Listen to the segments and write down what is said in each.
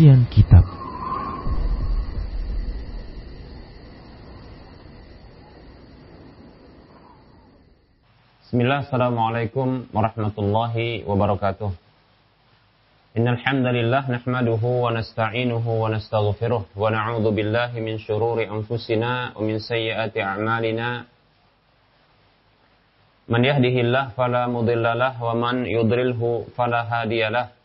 kajian kitab Bismillah, Assalamualaikum warahmatullahi wabarakatuh. Innal hamdalillah nahmaduhu wa nasta'inuhu wa nastaghfiruh wa na'udzu billahi min shururi anfusina wa min sayyiati a'malina. Man yahdihillah fala mudhillalah wa man yudlilhu fala hadiyalah.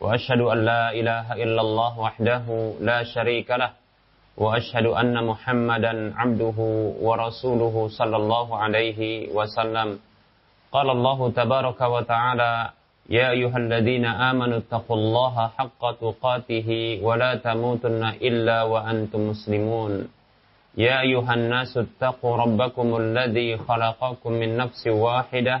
وأشهد أن لا إله إلا الله وحده لا شريك له وأشهد أن محمدا عبده ورسوله صلى الله عليه وسلم. قال الله تبارك وتعالى يا أيها الذين آمنوا اتقوا الله حق تقاته ولا تموتن إلا وأنتم مسلمون. يا أيها الناس اتقوا ربكم الذي خلقكم من نفس واحدة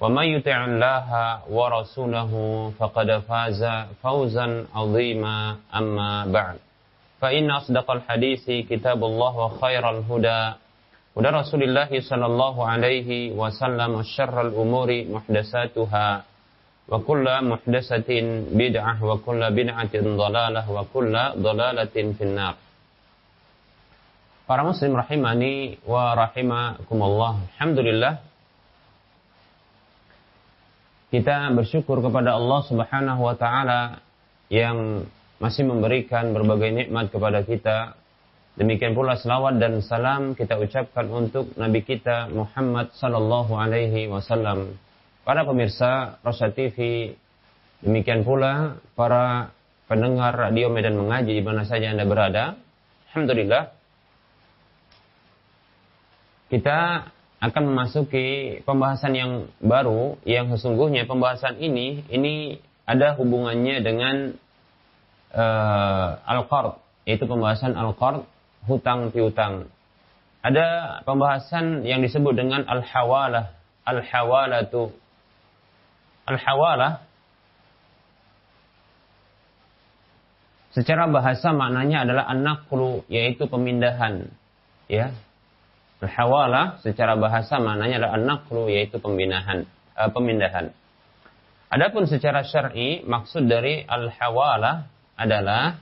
ومن يطع الله ورسوله فقد فاز فوزا عظيما أما بعد فإن أصدق الحديث كتاب الله وخير الهدى هدى رسول الله صلى الله عليه وسلم وشر الأمور محدثاتها وكل محدثة بدعة وكل بدعة ضلالة وكل ضلالة في النار Para muslim rahimani wa rahimakumullah. Alhamdulillah. Kita bersyukur kepada Allah Subhanahu wa taala yang masih memberikan berbagai nikmat kepada kita. Demikian pula selawat dan salam kita ucapkan untuk Nabi kita Muhammad sallallahu alaihi wasallam Para pemirsa Rosa TV, demikian pula para pendengar radio Medan Mengaji di mana saja Anda berada. Alhamdulillah. Kita akan memasuki pembahasan yang baru yang sesungguhnya pembahasan ini ini ada hubungannya dengan uh, al-qard yaitu pembahasan al-qard hutang piutang. Ada pembahasan yang disebut dengan al-hawalah. Al-hawalatu Al-hawalah secara bahasa maknanya adalah an-naqlu yaitu pemindahan ya. Al-hawalah secara bahasa maknanya adalah an-naqlu yaitu pemindahan uh, pemindahan. Adapun secara syar'i maksud dari al-hawalah adalah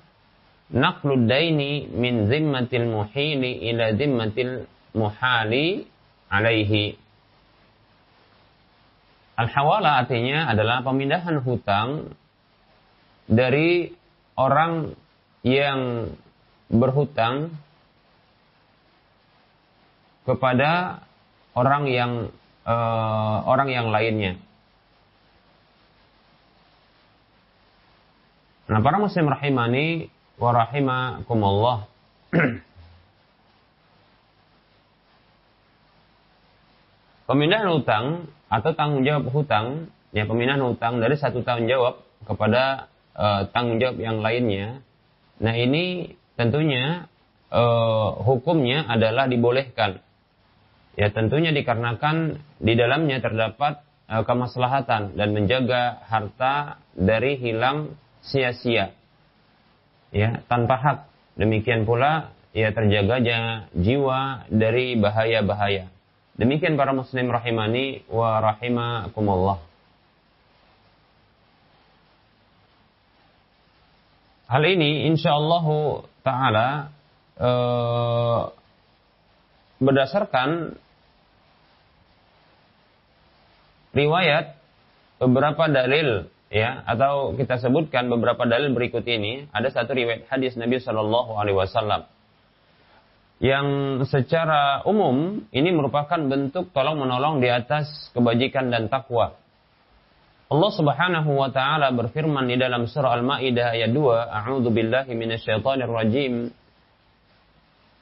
naqlu daini min zimmatil muhili ila zimmatil muhali alaihi Al-hawala artinya adalah pemindahan hutang dari orang yang berhutang kepada orang yang uh, orang yang lainnya. Nah, para muslim rahimani wa rahimakumullah. Pemindahan hutang atau tanggung jawab hutang, ya pemindahan hutang dari satu tanggung jawab kepada uh, tanggung jawab yang lainnya. Nah ini tentunya uh, hukumnya adalah dibolehkan. Ya tentunya dikarenakan di dalamnya terdapat uh, kemaslahatan dan menjaga harta dari hilang sia-sia. Ya, tanpa hak. Demikian pula ya terjaganya jiwa dari bahaya-bahaya. Demikian para muslim rahimani wa rahimakumullah. Hal ini insyaallah taala e, berdasarkan riwayat beberapa dalil ya atau kita sebutkan beberapa dalil berikut ini ada satu riwayat hadis Nabi Shallallahu alaihi wasallam yang secara umum ini merupakan bentuk tolong menolong di atas kebajikan dan takwa. Allah Subhanahu wa taala berfirman di dalam surah Al-Maidah ayat 2, A'udzu billahi minasyaitonir rajim.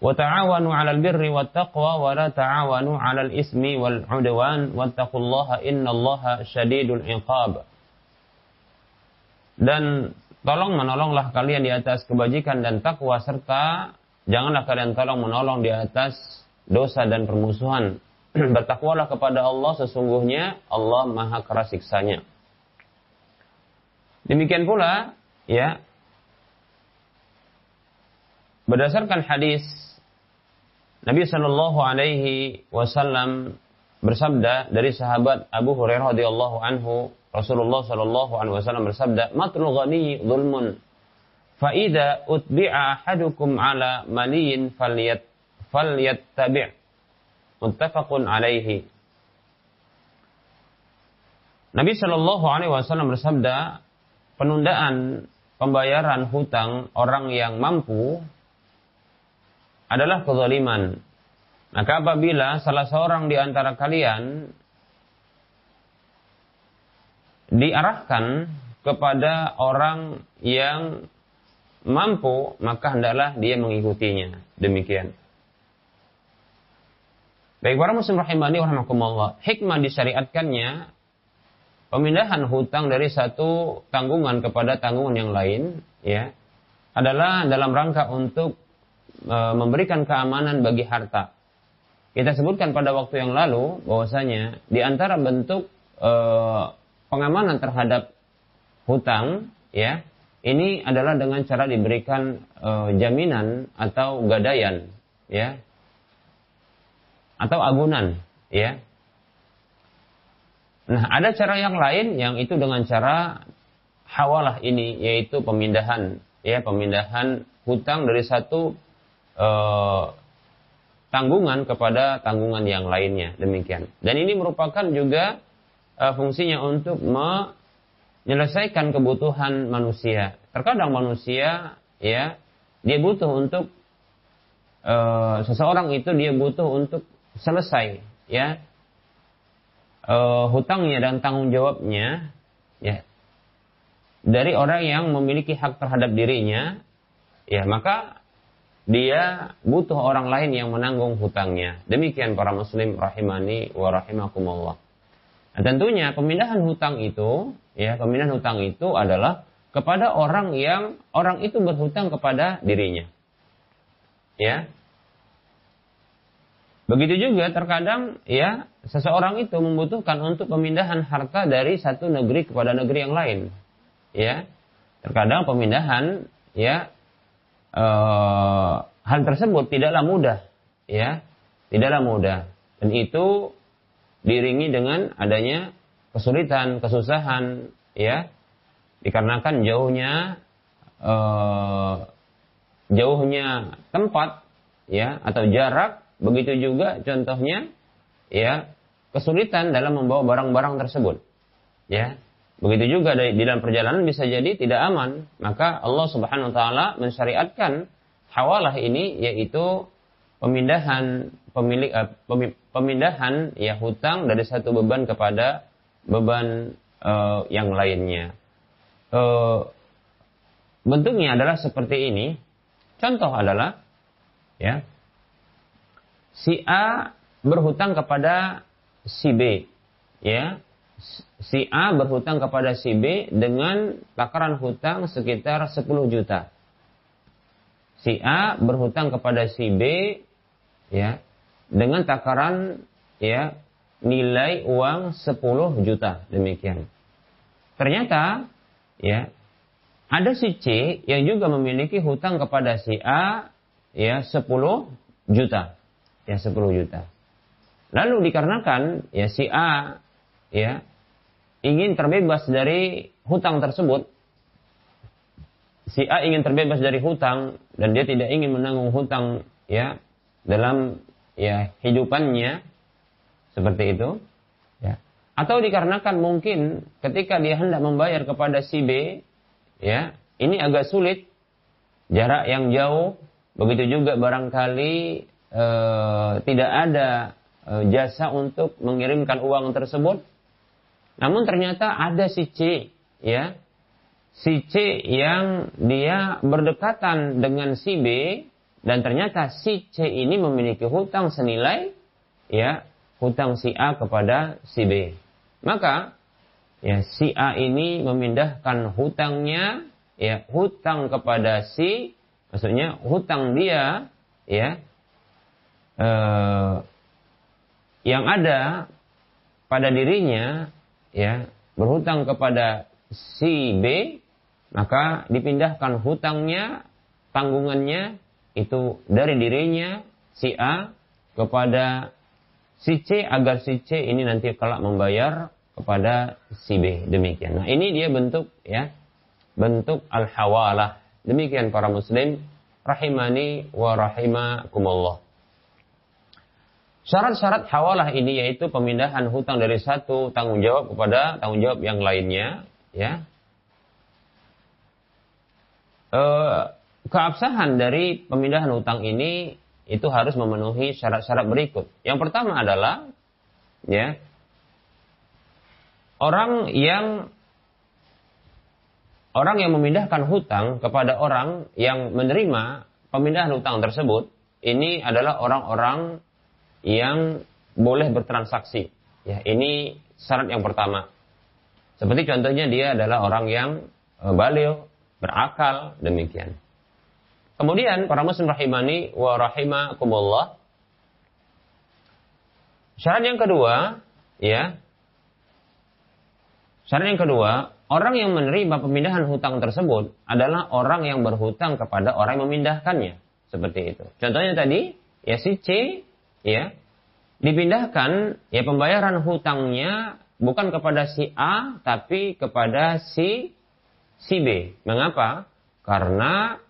'Alal birri wat taqwa wa la ta'awanu 'alal ismi wal 'udwan wattaqullaha innallaha syadidul 'iqab. Dan tolong menolonglah kalian di atas kebajikan dan takwa serta janganlah kalian tolong menolong di atas dosa dan permusuhan. Bertakwalah kepada Allah sesungguhnya Allah Maha keras siksanya. Demikian pula ya berdasarkan hadis Nabi Shallallahu alaihi wasallam bersabda dari sahabat Abu Hurairah radhiyallahu anhu Rasulullah Shallallahu alaihi wasallam bersabda matlul ghani zulmun. Fa idza utbi'a ahadukum ala maliyin falyat falyattabi' muttafaqun alaihi. Nabi Shallallahu alaihi wasallam bersabda penundaan pembayaran hutang orang yang mampu adalah kezaliman maka apabila salah seorang di antara kalian diarahkan kepada orang yang mampu, maka hendaklah dia mengikutinya. Demikian. Baik para muslim rahimani wa Hikmah disyariatkannya pemindahan hutang dari satu tanggungan kepada tanggungan yang lain ya adalah dalam rangka untuk e, memberikan keamanan bagi harta. Kita sebutkan pada waktu yang lalu bahwasanya di antara bentuk e, pengamanan terhadap hutang ya ini adalah dengan cara diberikan e, jaminan atau gadaian ya atau agunan ya. Nah, ada cara yang lain yang itu dengan cara hawalah ini yaitu pemindahan ya pemindahan hutang dari satu e, tanggungan kepada tanggungan yang lainnya demikian. Dan ini merupakan juga uh, fungsinya untuk menyelesaikan kebutuhan manusia. Terkadang manusia ya dia butuh untuk uh, seseorang itu dia butuh untuk selesai ya uh, hutangnya dan tanggung jawabnya ya dari orang yang memiliki hak terhadap dirinya ya maka dia butuh orang lain yang menanggung hutangnya. Demikian para muslim rahimani wa rahimakumullah. Nah, tentunya pemindahan hutang itu, ya, pemindahan hutang itu adalah kepada orang yang orang itu berhutang kepada dirinya. Ya. Begitu juga terkadang ya seseorang itu membutuhkan untuk pemindahan harta dari satu negeri kepada negeri yang lain. Ya. Terkadang pemindahan ya uh, hal tersebut tidaklah mudah, ya, tidaklah mudah. Dan itu diringi dengan adanya kesulitan, kesusahan, ya, dikarenakan jauhnya uh, jauhnya tempat, ya, atau jarak. Begitu juga contohnya, ya, kesulitan dalam membawa barang-barang tersebut, ya. Begitu juga di dalam perjalanan bisa jadi tidak aman. Maka Allah Subhanahu wa taala mensyariatkan hawalah ini yaitu pemindahan pemilik uh, pemindahan ya hutang dari satu beban kepada beban uh, yang lainnya. Uh, bentuknya adalah seperti ini. Contoh adalah ya si A berhutang kepada si B ya si A berhutang kepada si B dengan takaran hutang sekitar 10 juta. Si A berhutang kepada si B ya dengan takaran ya nilai uang 10 juta demikian. Ternyata ya ada si C yang juga memiliki hutang kepada si A ya 10 juta. Ya 10 juta. Lalu dikarenakan ya si A ya ingin terbebas dari hutang tersebut, si A ingin terbebas dari hutang dan dia tidak ingin menanggung hutang ya dalam ya hidupannya. Seperti itu ya. Atau dikarenakan mungkin ketika dia hendak membayar kepada si B ya ini agak sulit. Jarak yang jauh. Begitu juga barangkali e, tidak ada e, jasa untuk mengirimkan uang tersebut namun ternyata ada si C, ya. Si C yang dia berdekatan dengan si B dan ternyata si C ini memiliki hutang senilai ya hutang si A kepada si B. Maka ya si A ini memindahkan hutangnya ya hutang kepada si maksudnya hutang dia ya eh, yang ada pada dirinya ya berhutang kepada si B maka dipindahkan hutangnya tanggungannya itu dari dirinya si A kepada si C agar si C ini nanti kelak membayar kepada si B demikian. Nah, ini dia bentuk ya bentuk al-hawalah. Demikian para muslim rahimani wa rahimakumullah. Syarat-syarat hawalah ini yaitu pemindahan hutang dari satu tanggung jawab kepada tanggung jawab yang lainnya, ya. E, keabsahan dari pemindahan hutang ini itu harus memenuhi syarat-syarat berikut. Yang pertama adalah, ya, orang yang orang yang memindahkan hutang kepada orang yang menerima pemindahan hutang tersebut, ini adalah orang-orang yang boleh bertransaksi. Ya, ini syarat yang pertama. Seperti contohnya dia adalah orang yang e, balighh, berakal, demikian. Kemudian para muslim rahimani wa rahimakumullah. Syarat yang kedua, ya. Syarat yang kedua, orang yang menerima pemindahan hutang tersebut adalah orang yang berhutang kepada orang yang memindahkannya. Seperti itu. Contohnya tadi, ya si C ya dipindahkan ya pembayaran hutangnya bukan kepada si A tapi kepada si si B. Mengapa? Karena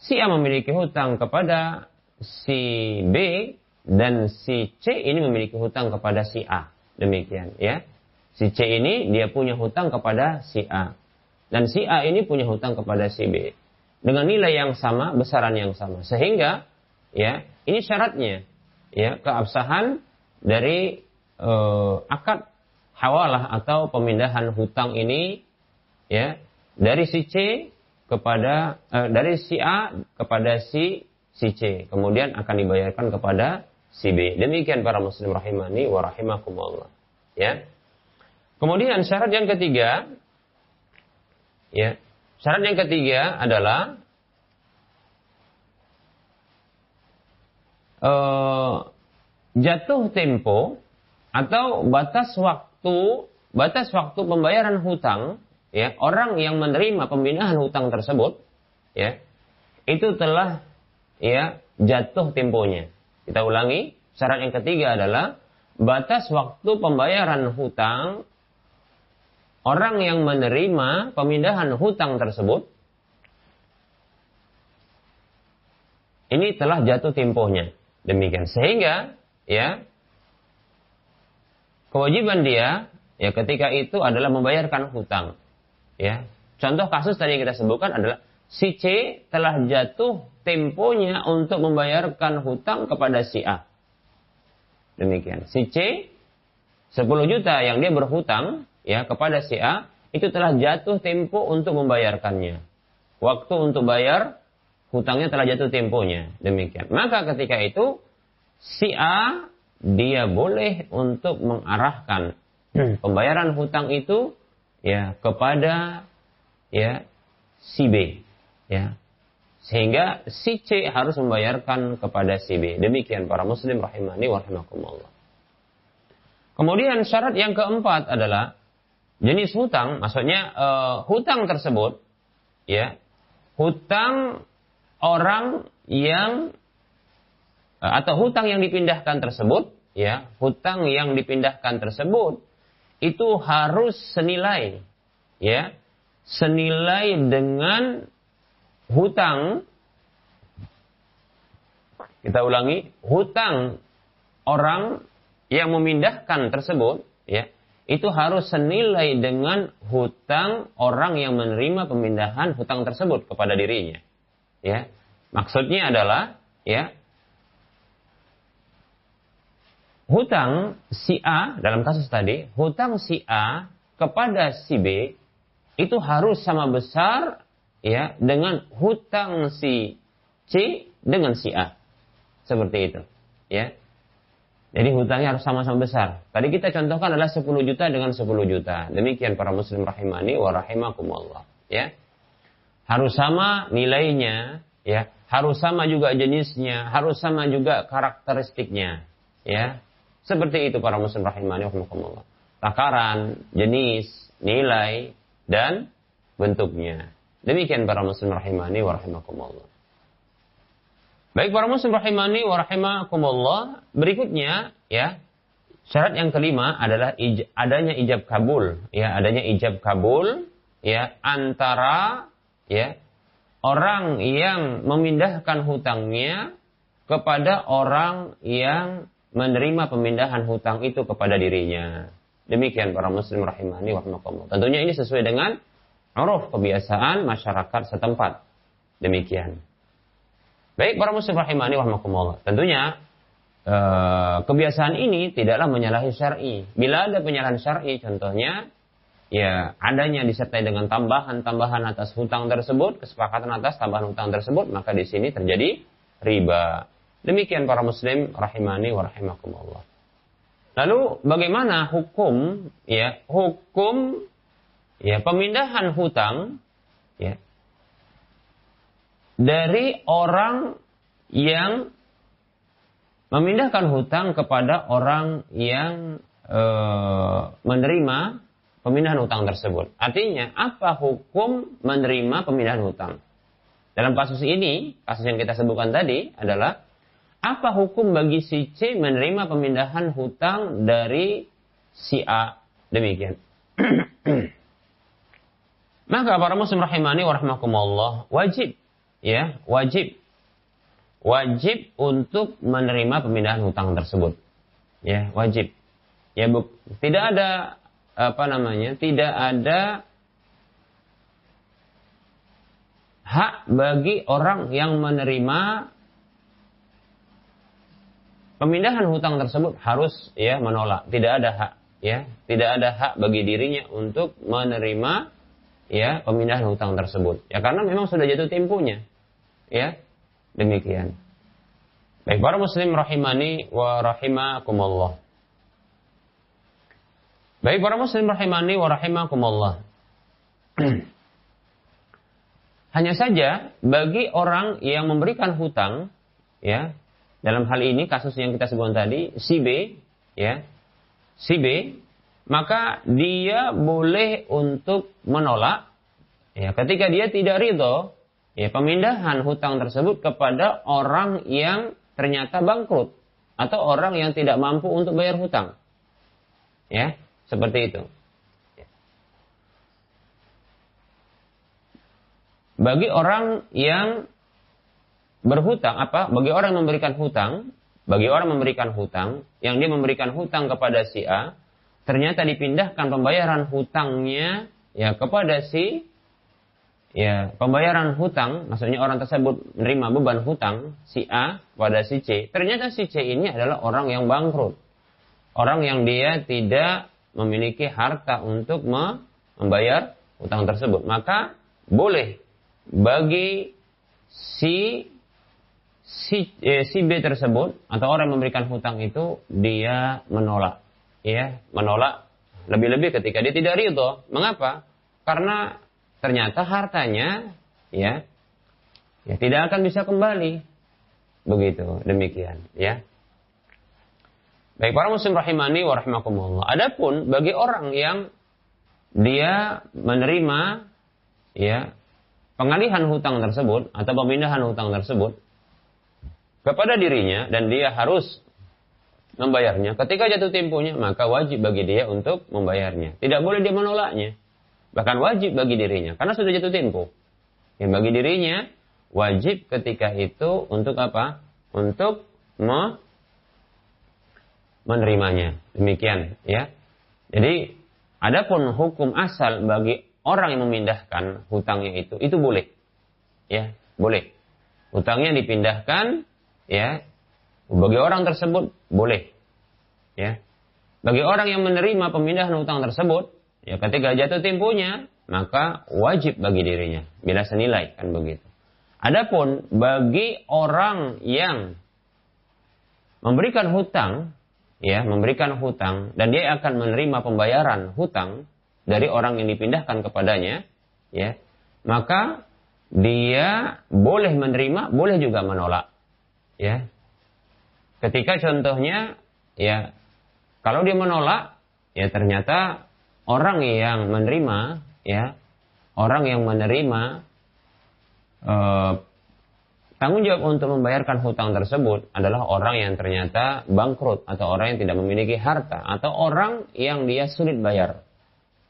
si A memiliki hutang kepada si B dan si C ini memiliki hutang kepada si A. Demikian ya. Si C ini dia punya hutang kepada si A. Dan si A ini punya hutang kepada si B. Dengan nilai yang sama, besaran yang sama. Sehingga ya, ini syaratnya ya keabsahan dari uh, akad hawalah atau pemindahan hutang ini ya dari si C kepada uh, dari si A kepada si si C. Kemudian akan dibayarkan kepada si B. Demikian para muslim rahimani wa rahimakumullah ya. Kemudian syarat yang ketiga ya syarat yang ketiga adalah uh, jatuh tempo atau batas waktu batas waktu pembayaran hutang ya orang yang menerima pemindahan hutang tersebut ya itu telah ya jatuh temponya. Kita ulangi syarat yang ketiga adalah batas waktu pembayaran hutang orang yang menerima pemindahan hutang tersebut ini telah jatuh temponya demikian. Sehingga ya kewajiban dia ya ketika itu adalah membayarkan hutang. Ya. Contoh kasus tadi yang kita sebutkan adalah si C telah jatuh temponya untuk membayarkan hutang kepada si A. Demikian. Si C 10 juta yang dia berhutang ya kepada si A itu telah jatuh tempo untuk membayarkannya. Waktu untuk bayar hutangnya telah jatuh temponya. Demikian. Maka ketika itu si A dia boleh untuk mengarahkan hmm. pembayaran hutang itu ya kepada ya si B ya. Sehingga si C harus membayarkan kepada si B. Demikian para muslim rahimani wa rahimakumullah. Kemudian syarat yang keempat adalah jenis hutang. Maksudnya uh, hutang tersebut ya hutang orang yang Eh, atau hutang yang dipindahkan tersebut, ya, hutang yang dipindahkan tersebut itu harus senilai, ya, senilai dengan hutang. Kita ulangi, hutang orang yang memindahkan tersebut, ya, itu harus senilai dengan hutang orang yang menerima pemindahan hutang tersebut kepada dirinya. Ya, maksudnya adalah, ya, hutang si A dalam kasus tadi, hutang si A kepada si B itu harus sama besar ya dengan hutang si C dengan si A. Seperti itu, ya. Jadi hutangnya harus sama-sama besar. Tadi kita contohkan adalah 10 juta dengan 10 juta. Demikian para muslim rahimani wa rahimakumullah, ya. Harus sama nilainya, ya. harus sama juga jenisnya, harus sama juga karakteristiknya, ya. Seperti itu para muslim rahimani rahimakumullah. Takaran, jenis, nilai dan bentuknya. Demikian para muslim rahimani wa rahimakumullah. Baik para muslim rahimani wa rahimakumullah, berikutnya ya, syarat yang kelima adalah adanya ijab kabul, ya, adanya ijab kabul ya antara ya orang yang memindahkan hutangnya kepada orang yang menerima pemindahan hutang itu kepada dirinya. Demikian para muslim rahimani wa Tentunya ini sesuai dengan uruf kebiasaan masyarakat setempat. Demikian. Baik para muslim rahimani wa Tentunya eh, kebiasaan ini tidaklah menyalahi syar'i. Bila ada penyalahan syar'i contohnya ya adanya disertai dengan tambahan-tambahan atas hutang tersebut, kesepakatan atas tambahan hutang tersebut, maka di sini terjadi riba. Demikian para muslim rahimani wa rahimakumullah. Lalu bagaimana hukum ya, hukum ya pemindahan hutang ya dari orang yang memindahkan hutang kepada orang yang e, menerima pemindahan hutang tersebut. Artinya, apa hukum menerima pemindahan hutang? Dalam kasus ini, kasus yang kita sebutkan tadi adalah apa hukum bagi si C menerima pemindahan hutang dari si A? Demikian. Maka para muslim rahimani wa rahmakumullah wajib ya, wajib wajib untuk menerima pemindahan hutang tersebut. Ya, wajib. Ya, bu, tidak ada apa namanya tidak ada hak bagi orang yang menerima pemindahan hutang tersebut harus ya menolak. Tidak ada hak ya. Tidak ada hak bagi dirinya untuk menerima ya pemindahan hutang tersebut. Ya karena memang sudah jatuh temponya ya. Demikian. Baik para muslim rahimani wa rahimakumullah Baik para muslim rahimani wa rahimakumullah. Hanya saja bagi orang yang memberikan hutang ya, dalam hal ini kasus yang kita sebutkan tadi si B ya, si B maka dia boleh untuk menolak ya ketika dia tidak ridho ya pemindahan hutang tersebut kepada orang yang ternyata bangkrut atau orang yang tidak mampu untuk bayar hutang. Ya. Seperti itu. Bagi orang yang berhutang apa? Bagi orang yang memberikan hutang, bagi orang memberikan hutang, yang dia memberikan hutang kepada si A, ternyata dipindahkan pembayaran hutangnya ya kepada si ya pembayaran hutang, maksudnya orang tersebut menerima beban hutang si A pada si C. Ternyata si C ini adalah orang yang bangkrut. Orang yang dia tidak memiliki harta untuk membayar utang tersebut. Maka boleh bagi si si, eh, si B tersebut atau orang yang memberikan hutang itu dia menolak, ya menolak lebih-lebih ketika dia tidak ridho. Mengapa? Karena ternyata hartanya ya ya tidak akan bisa kembali begitu demikian ya Baik para muslim rahimani wa rahimakumullah. Adapun bagi orang yang dia menerima ya pengalihan hutang tersebut atau pemindahan hutang tersebut kepada dirinya dan dia harus membayarnya. Ketika jatuh temponya maka wajib bagi dia untuk membayarnya. Tidak boleh dia menolaknya. Bahkan wajib bagi dirinya karena sudah jatuh tempo. Yang bagi dirinya wajib ketika itu untuk apa? Untuk me menerimanya. Demikian ya. Jadi adapun hukum asal bagi orang yang memindahkan hutangnya itu itu boleh. Ya, boleh. Hutangnya dipindahkan ya bagi orang tersebut boleh. Ya. Bagi orang yang menerima pemindahan hutang tersebut, ya ketika jatuh temponya, maka wajib bagi dirinya bila senilai kan begitu. Adapun bagi orang yang memberikan hutang ya memberikan hutang dan dia akan menerima pembayaran hutang dari orang yang dipindahkan kepadanya ya maka dia boleh menerima, boleh juga menolak. Ya. Ketika contohnya ya kalau dia menolak ya ternyata orang yang menerima ya orang yang menerima eh, tanggung jawab untuk membayarkan hutang tersebut adalah orang yang ternyata bangkrut atau orang yang tidak memiliki harta atau orang yang dia sulit bayar.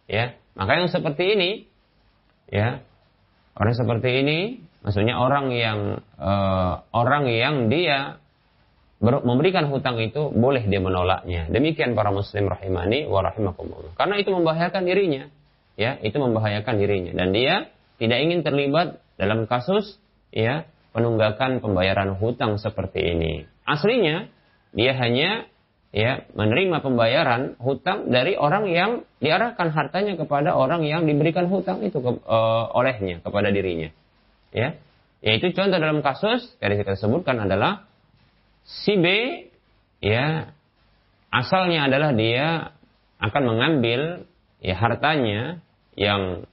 Ya, maka yang seperti ini, ya, orang seperti ini, maksudnya orang yang uh, orang yang dia memberikan hutang itu boleh dia menolaknya. Demikian para muslim rahimani wa rahimakumullah. Karena itu membahayakan dirinya, ya, itu membahayakan dirinya dan dia tidak ingin terlibat dalam kasus ya penunggakan pembayaran hutang seperti ini. Aslinya dia hanya ya menerima pembayaran hutang dari orang yang diarahkan hartanya kepada orang yang diberikan hutang itu ke, uh, olehnya kepada dirinya. Ya. Yaitu contoh dalam kasus yang kita sebutkan adalah si B ya asalnya adalah dia akan mengambil ya hartanya yang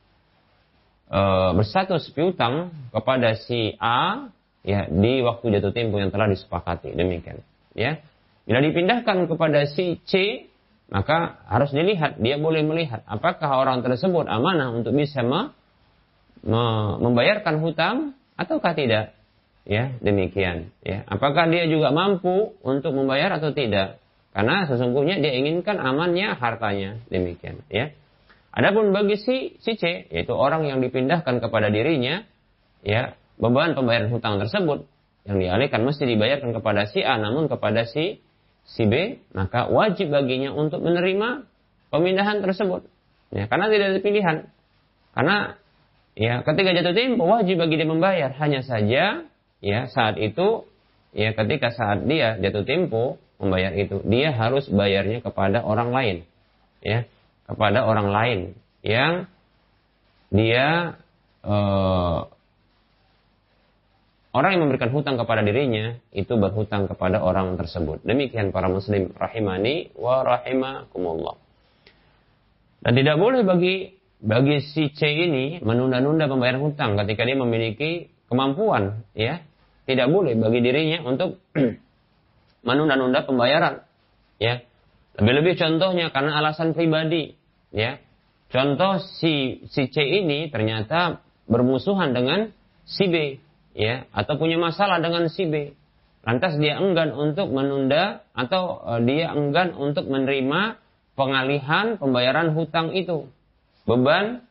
e, berstatus piutang kepada si A ya di waktu jatuh tempo yang telah disepakati. Demikian ya. Bila dipindahkan kepada si C maka harus dilihat dia boleh melihat apakah orang tersebut amanah untuk bisa me, me, membayarkan hutang ataukah tidak ya. Demikian ya. Apakah dia juga mampu untuk membayar atau tidak? Karena sesungguhnya dia inginkan amannya hartanya. Demikian ya Adapun bagi si, si C, yaitu orang yang dipindahkan kepada dirinya, ya beban pembayaran hutang tersebut yang dialihkan mesti dibayarkan kepada si A, namun kepada si si B, maka wajib baginya untuk menerima pemindahan tersebut. Ya, karena tidak ada pilihan. Karena ya ketika jatuh tempo wajib bagi dia membayar. Hanya saja ya saat itu ya ketika saat dia jatuh tempo membayar itu dia harus bayarnya kepada orang lain. Ya, kepada orang lain yang dia uh, orang yang memberikan hutang kepada dirinya itu berhutang kepada orang tersebut. Demikian para muslim rahimani wa rahimakumullah. Dan tidak boleh bagi bagi si C ini menunda-nunda pembayaran hutang ketika dia memiliki kemampuan, ya. Tidak boleh bagi dirinya untuk menunda-nunda pembayaran, ya. Lebih-lebih contohnya karena alasan pribadi, ya. Contoh si si C ini ternyata bermusuhan dengan si B, ya, atau punya masalah dengan si B. Lantas dia enggan untuk menunda atau uh, dia enggan untuk menerima pengalihan pembayaran hutang itu. Beban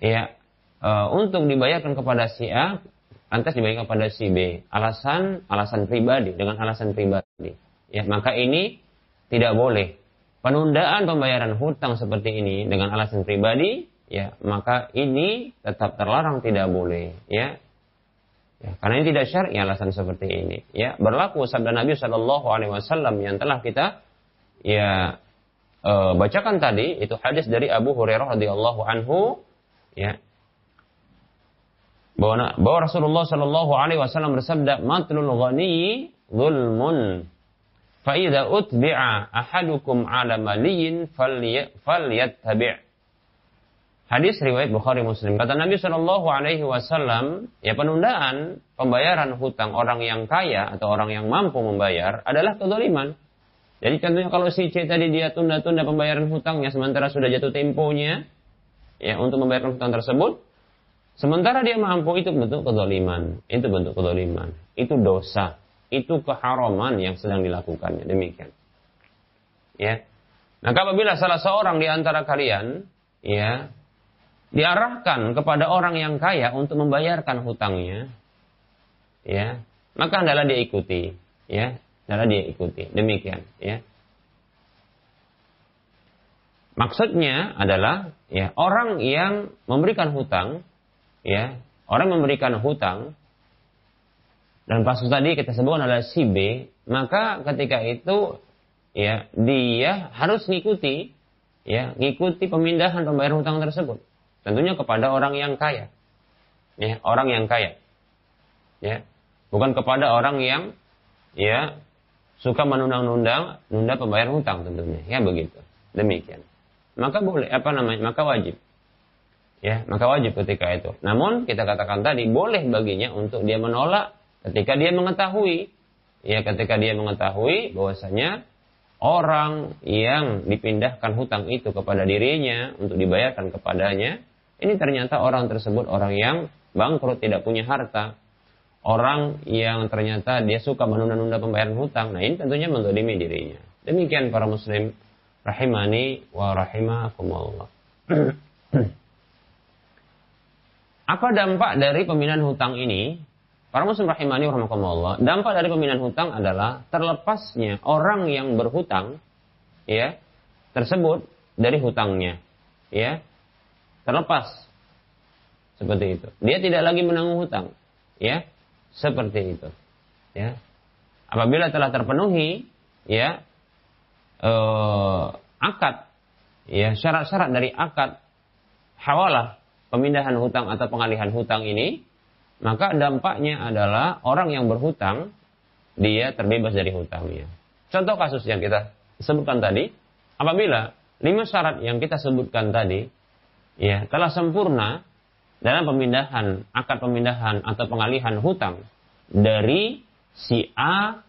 ya uh, untuk dibayarkan kepada si A lantas dibayarkan kepada si B. Alasan alasan pribadi dengan alasan pribadi. Ya, maka ini tidak boleh. Penundaan pembayaran hutang seperti ini dengan alasan pribadi, ya maka ini tetap terlarang tidak boleh, ya. ya karena ini tidak syar'i alasan seperti ini, ya. Berlaku sabda Nabi Shallallahu Alaihi Wasallam yang telah kita ya e, bacakan tadi itu hadis dari Abu Hurairah radhiyallahu anhu, ya bahwa, Rasulullah Shallallahu Alaihi Wasallam bersabda, "Matlul ghani zulmun Fa'idha utbi'a ahadukum ala maliyin falyattabi' Hadis riwayat Bukhari Muslim. Kata Nabi Shallallahu Alaihi Wasallam, ya penundaan pembayaran hutang orang yang kaya atau orang yang mampu membayar adalah kedoliman. Jadi contohnya kalau si C tadi dia tunda-tunda pembayaran hutangnya sementara sudah jatuh temponya ya untuk membayarkan hutang tersebut, sementara dia mampu itu bentuk kedoliman, itu bentuk kedoliman, itu dosa itu keharaman yang sedang dilakukannya. Demikian. Ya. Maka apabila salah seorang di antara kalian ya diarahkan kepada orang yang kaya untuk membayarkan hutangnya, ya, maka adalah dia ikuti, ya, adalah dia ikuti. Demikian, ya. Maksudnya adalah ya orang yang memberikan hutang, ya, orang memberikan hutang dan kasus tadi kita sebutkan adalah si B, maka ketika itu ya dia harus ngikuti ya ngikuti pemindahan pembayaran hutang tersebut. Tentunya kepada orang yang kaya. Ya, orang yang kaya. Ya. Bukan kepada orang yang ya suka menunda-nunda nunda pembayaran hutang tentunya. Ya begitu. Demikian. Maka boleh apa namanya? Maka wajib. ya maka wajib ketika itu. Namun kita katakan tadi boleh baginya untuk dia menolak ketika dia mengetahui ya ketika dia mengetahui bahwasanya orang yang dipindahkan hutang itu kepada dirinya untuk dibayarkan kepadanya ini ternyata orang tersebut orang yang bangkrut tidak punya harta. Orang yang ternyata dia suka menunda-nunda pembayaran hutang nah ini tentunya mendolimi dirinya. Demikian para muslim rahimani wa rahimakumullah. Apa dampak dari pemindahan hutang ini? Para muslim rahimani warahmatullah. Dampak dari pemindahan hutang adalah terlepasnya orang yang berhutang ya tersebut dari hutangnya. Ya. Terlepas. Seperti itu. Dia tidak lagi menanggung hutang. Ya. Seperti itu. Ya. Apabila telah terpenuhi ya eh, akad ya syarat-syarat dari akad hawalah pemindahan hutang atau pengalihan hutang ini, maka dampaknya adalah orang yang berhutang dia terbebas dari hutangnya. Contoh kasus yang kita sebutkan tadi, apabila lima syarat yang kita sebutkan tadi ya telah sempurna dalam pemindahan akad pemindahan atau pengalihan hutang dari si A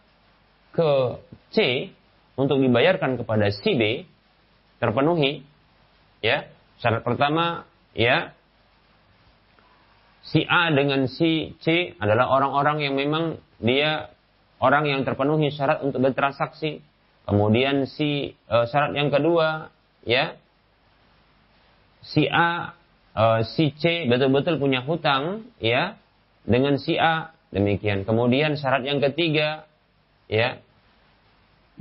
ke C untuk dibayarkan kepada si B terpenuhi ya syarat pertama ya si A dengan si C adalah orang-orang yang memang dia orang yang terpenuhi syarat untuk bertransaksi. Kemudian si e, syarat yang kedua, ya, si A, e, si C betul-betul punya hutang, ya, dengan si A demikian. Kemudian syarat yang ketiga, ya,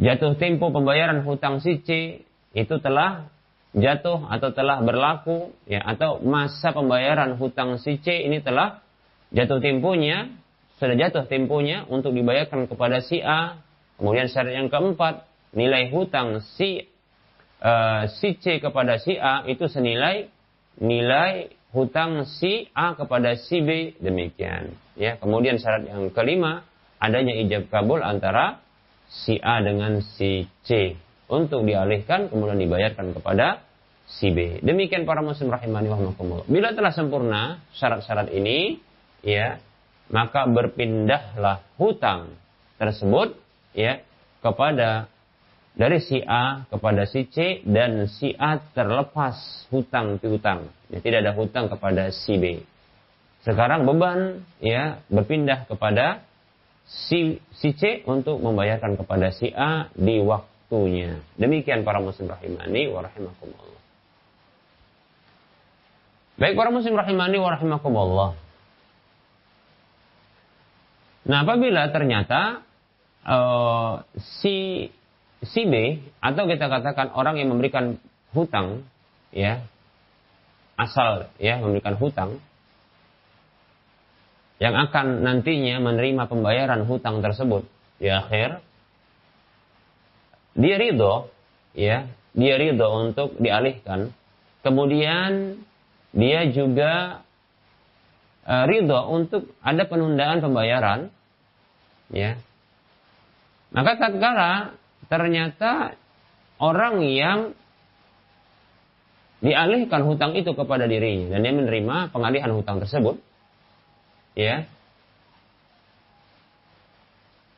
jatuh tempo pembayaran hutang si C itu telah jatuh atau telah berlaku ya atau masa pembayaran hutang si C ini telah jatuh temponya sudah jatuh temponya untuk dibayarkan kepada si A. Kemudian syarat yang keempat nilai hutang si uh, si C kepada si A itu senilai nilai hutang si A kepada si B. Demikian ya. Kemudian syarat yang kelima adanya ijab kabul antara si A dengan si C untuk dialihkan kemudian dibayarkan kepada si B. Demikian para muslim rahimani wa Bila telah sempurna syarat-syarat ini, ya, maka berpindahlah hutang tersebut ya kepada dari si A kepada si C dan si A terlepas hutang piutang. Ya, tidak ada hutang kepada si B. Sekarang beban ya berpindah kepada si, si C untuk membayarkan kepada si A di waktunya. Demikian para muslim rahimani wa rahimakumullah. Baik para muslim rahimani wa rahimakumullah. Nah, apabila ternyata uh, si si B atau kita katakan orang yang memberikan hutang ya asal ya memberikan hutang yang akan nantinya menerima pembayaran hutang tersebut di akhir dia ridho ya dia ridho untuk dialihkan kemudian dia juga uh, ridho untuk ada penundaan pembayaran, ya. Maka tatkala ternyata orang yang dialihkan hutang itu kepada dirinya dan dia menerima pengalihan hutang tersebut, ya,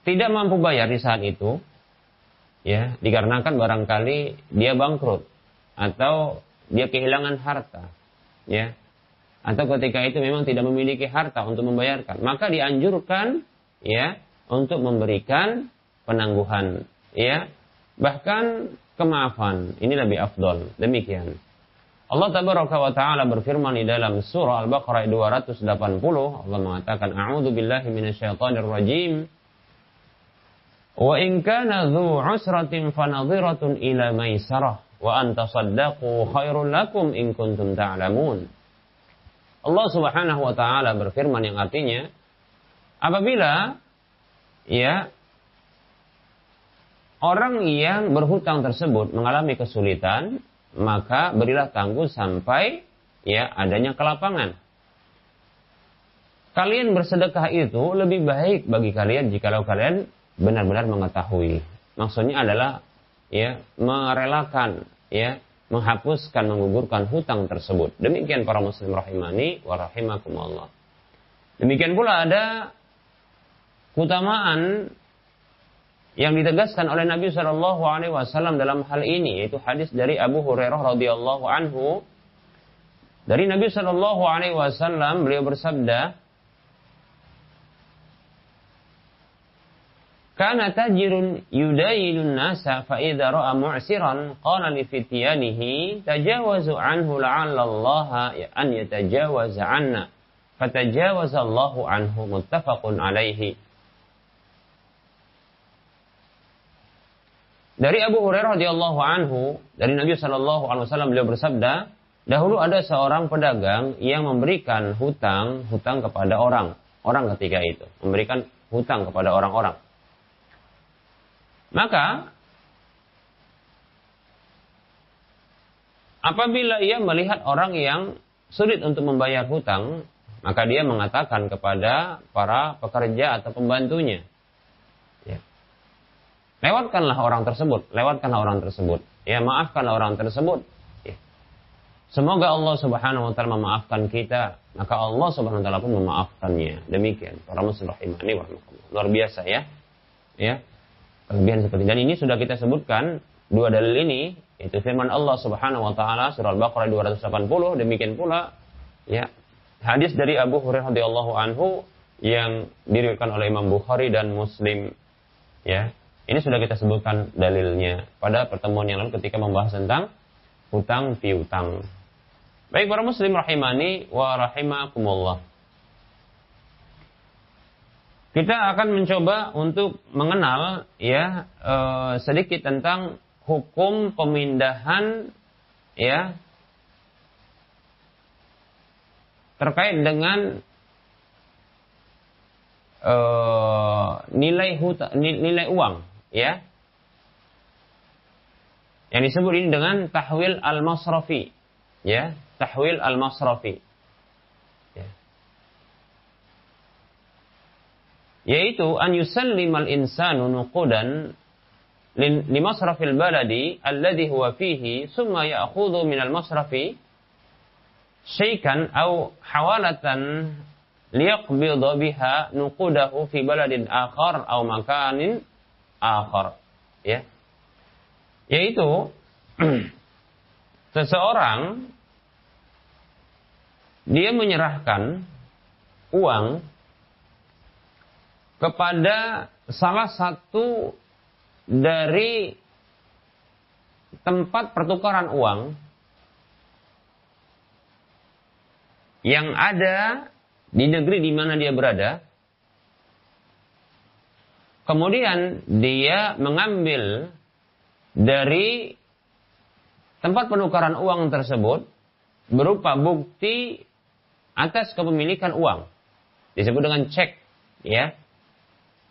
tidak mampu bayar di saat itu, ya, dikarenakan barangkali dia bangkrut atau dia kehilangan harta ya. Atau ketika itu memang tidak memiliki harta untuk membayarkan maka dianjurkan ya untuk memberikan penangguhan ya. Bahkan kemaafan ini lebih afdol demikian. Allah tabaraka wa taala berfirman di dalam surah Al-Baqarah 280 Allah mengatakan a'udzu billahi minasyaitonir rajim wa in kana dzu usratin fanadhiratun ila maisarah wa antasaddaqu khairul lakum in kuntum ta'lamun. Allah Subhanahu wa taala berfirman yang artinya apabila ya orang yang berhutang tersebut mengalami kesulitan maka berilah tangguh sampai ya adanya kelapangan. Kalian bersedekah itu lebih baik bagi kalian jikalau kalian benar-benar mengetahui. Maksudnya adalah ya merelakan ya menghapuskan, menggugurkan hutang tersebut. Demikian para muslim rahimani wa rahimakumullah. Demikian pula ada keutamaan yang ditegaskan oleh Nabi Shallallahu Alaihi Wasallam dalam hal ini yaitu hadis dari Abu Hurairah radhiyallahu anhu dari Nabi Shallallahu Alaihi Wasallam beliau bersabda Kana tajirun yudayilun nasa fa idza ra'a mu'siran qala li fityanihi tajawazu anhu la'alla Allah an yatajawaza anna fatajawaza Allahu anhu muttafaqun alaihi Dari Abu Hurairah radhiyallahu anhu dari Nabi Shallallahu alaihi wasallam beliau bersabda, dahulu ada seorang pedagang yang memberikan hutang hutang kepada orang, orang ketika itu, memberikan hutang kepada orang-orang. Maka apabila ia melihat orang yang sulit untuk membayar hutang, maka dia mengatakan kepada para pekerja atau pembantunya, Lewatkanlah orang tersebut, lewatkanlah orang tersebut. Ya, maafkanlah orang tersebut. Ya. Semoga Allah Subhanahu wa taala memaafkan kita, maka Allah Subhanahu wa taala pun memaafkannya. Demikian para muslim rahimani wa Luar biasa ya. Ya. Kelebihan seperti dan ini sudah kita sebutkan dua dalil ini itu firman Allah Subhanahu wa taala surah Al-Baqarah 280 demikian pula ya hadis dari Abu Hurairah radhiyallahu anhu yang diriwayatkan oleh Imam Bukhari dan Muslim ya ini sudah kita sebutkan dalilnya pada pertemuan yang lalu ketika membahas tentang hutang piutang. Baik para muslim rahimani wa rahimakumullah. Kita akan mencoba untuk mengenal ya eh, sedikit tentang hukum pemindahan ya terkait dengan uh, nilai hutang, nilai uang ya. Yang disebut ini dengan tahwil al-masrafi ya tahwil al-masrafi yaitu an yusallim al-insanu nuqudan li masrafil baladi alladhi huwa fihi summa ya'khudhu min al-masrafi syai'kan aw hawalatan liyaqbidha biha nuqudahu fi baladin akhar aw makanin akhar. Ya. Yaitu seseorang dia menyerahkan uang kepada salah satu dari tempat pertukaran uang yang ada di negeri di mana dia berada Kemudian dia mengambil dari tempat penukaran uang tersebut berupa bukti atas kepemilikan uang. Disebut dengan cek, ya.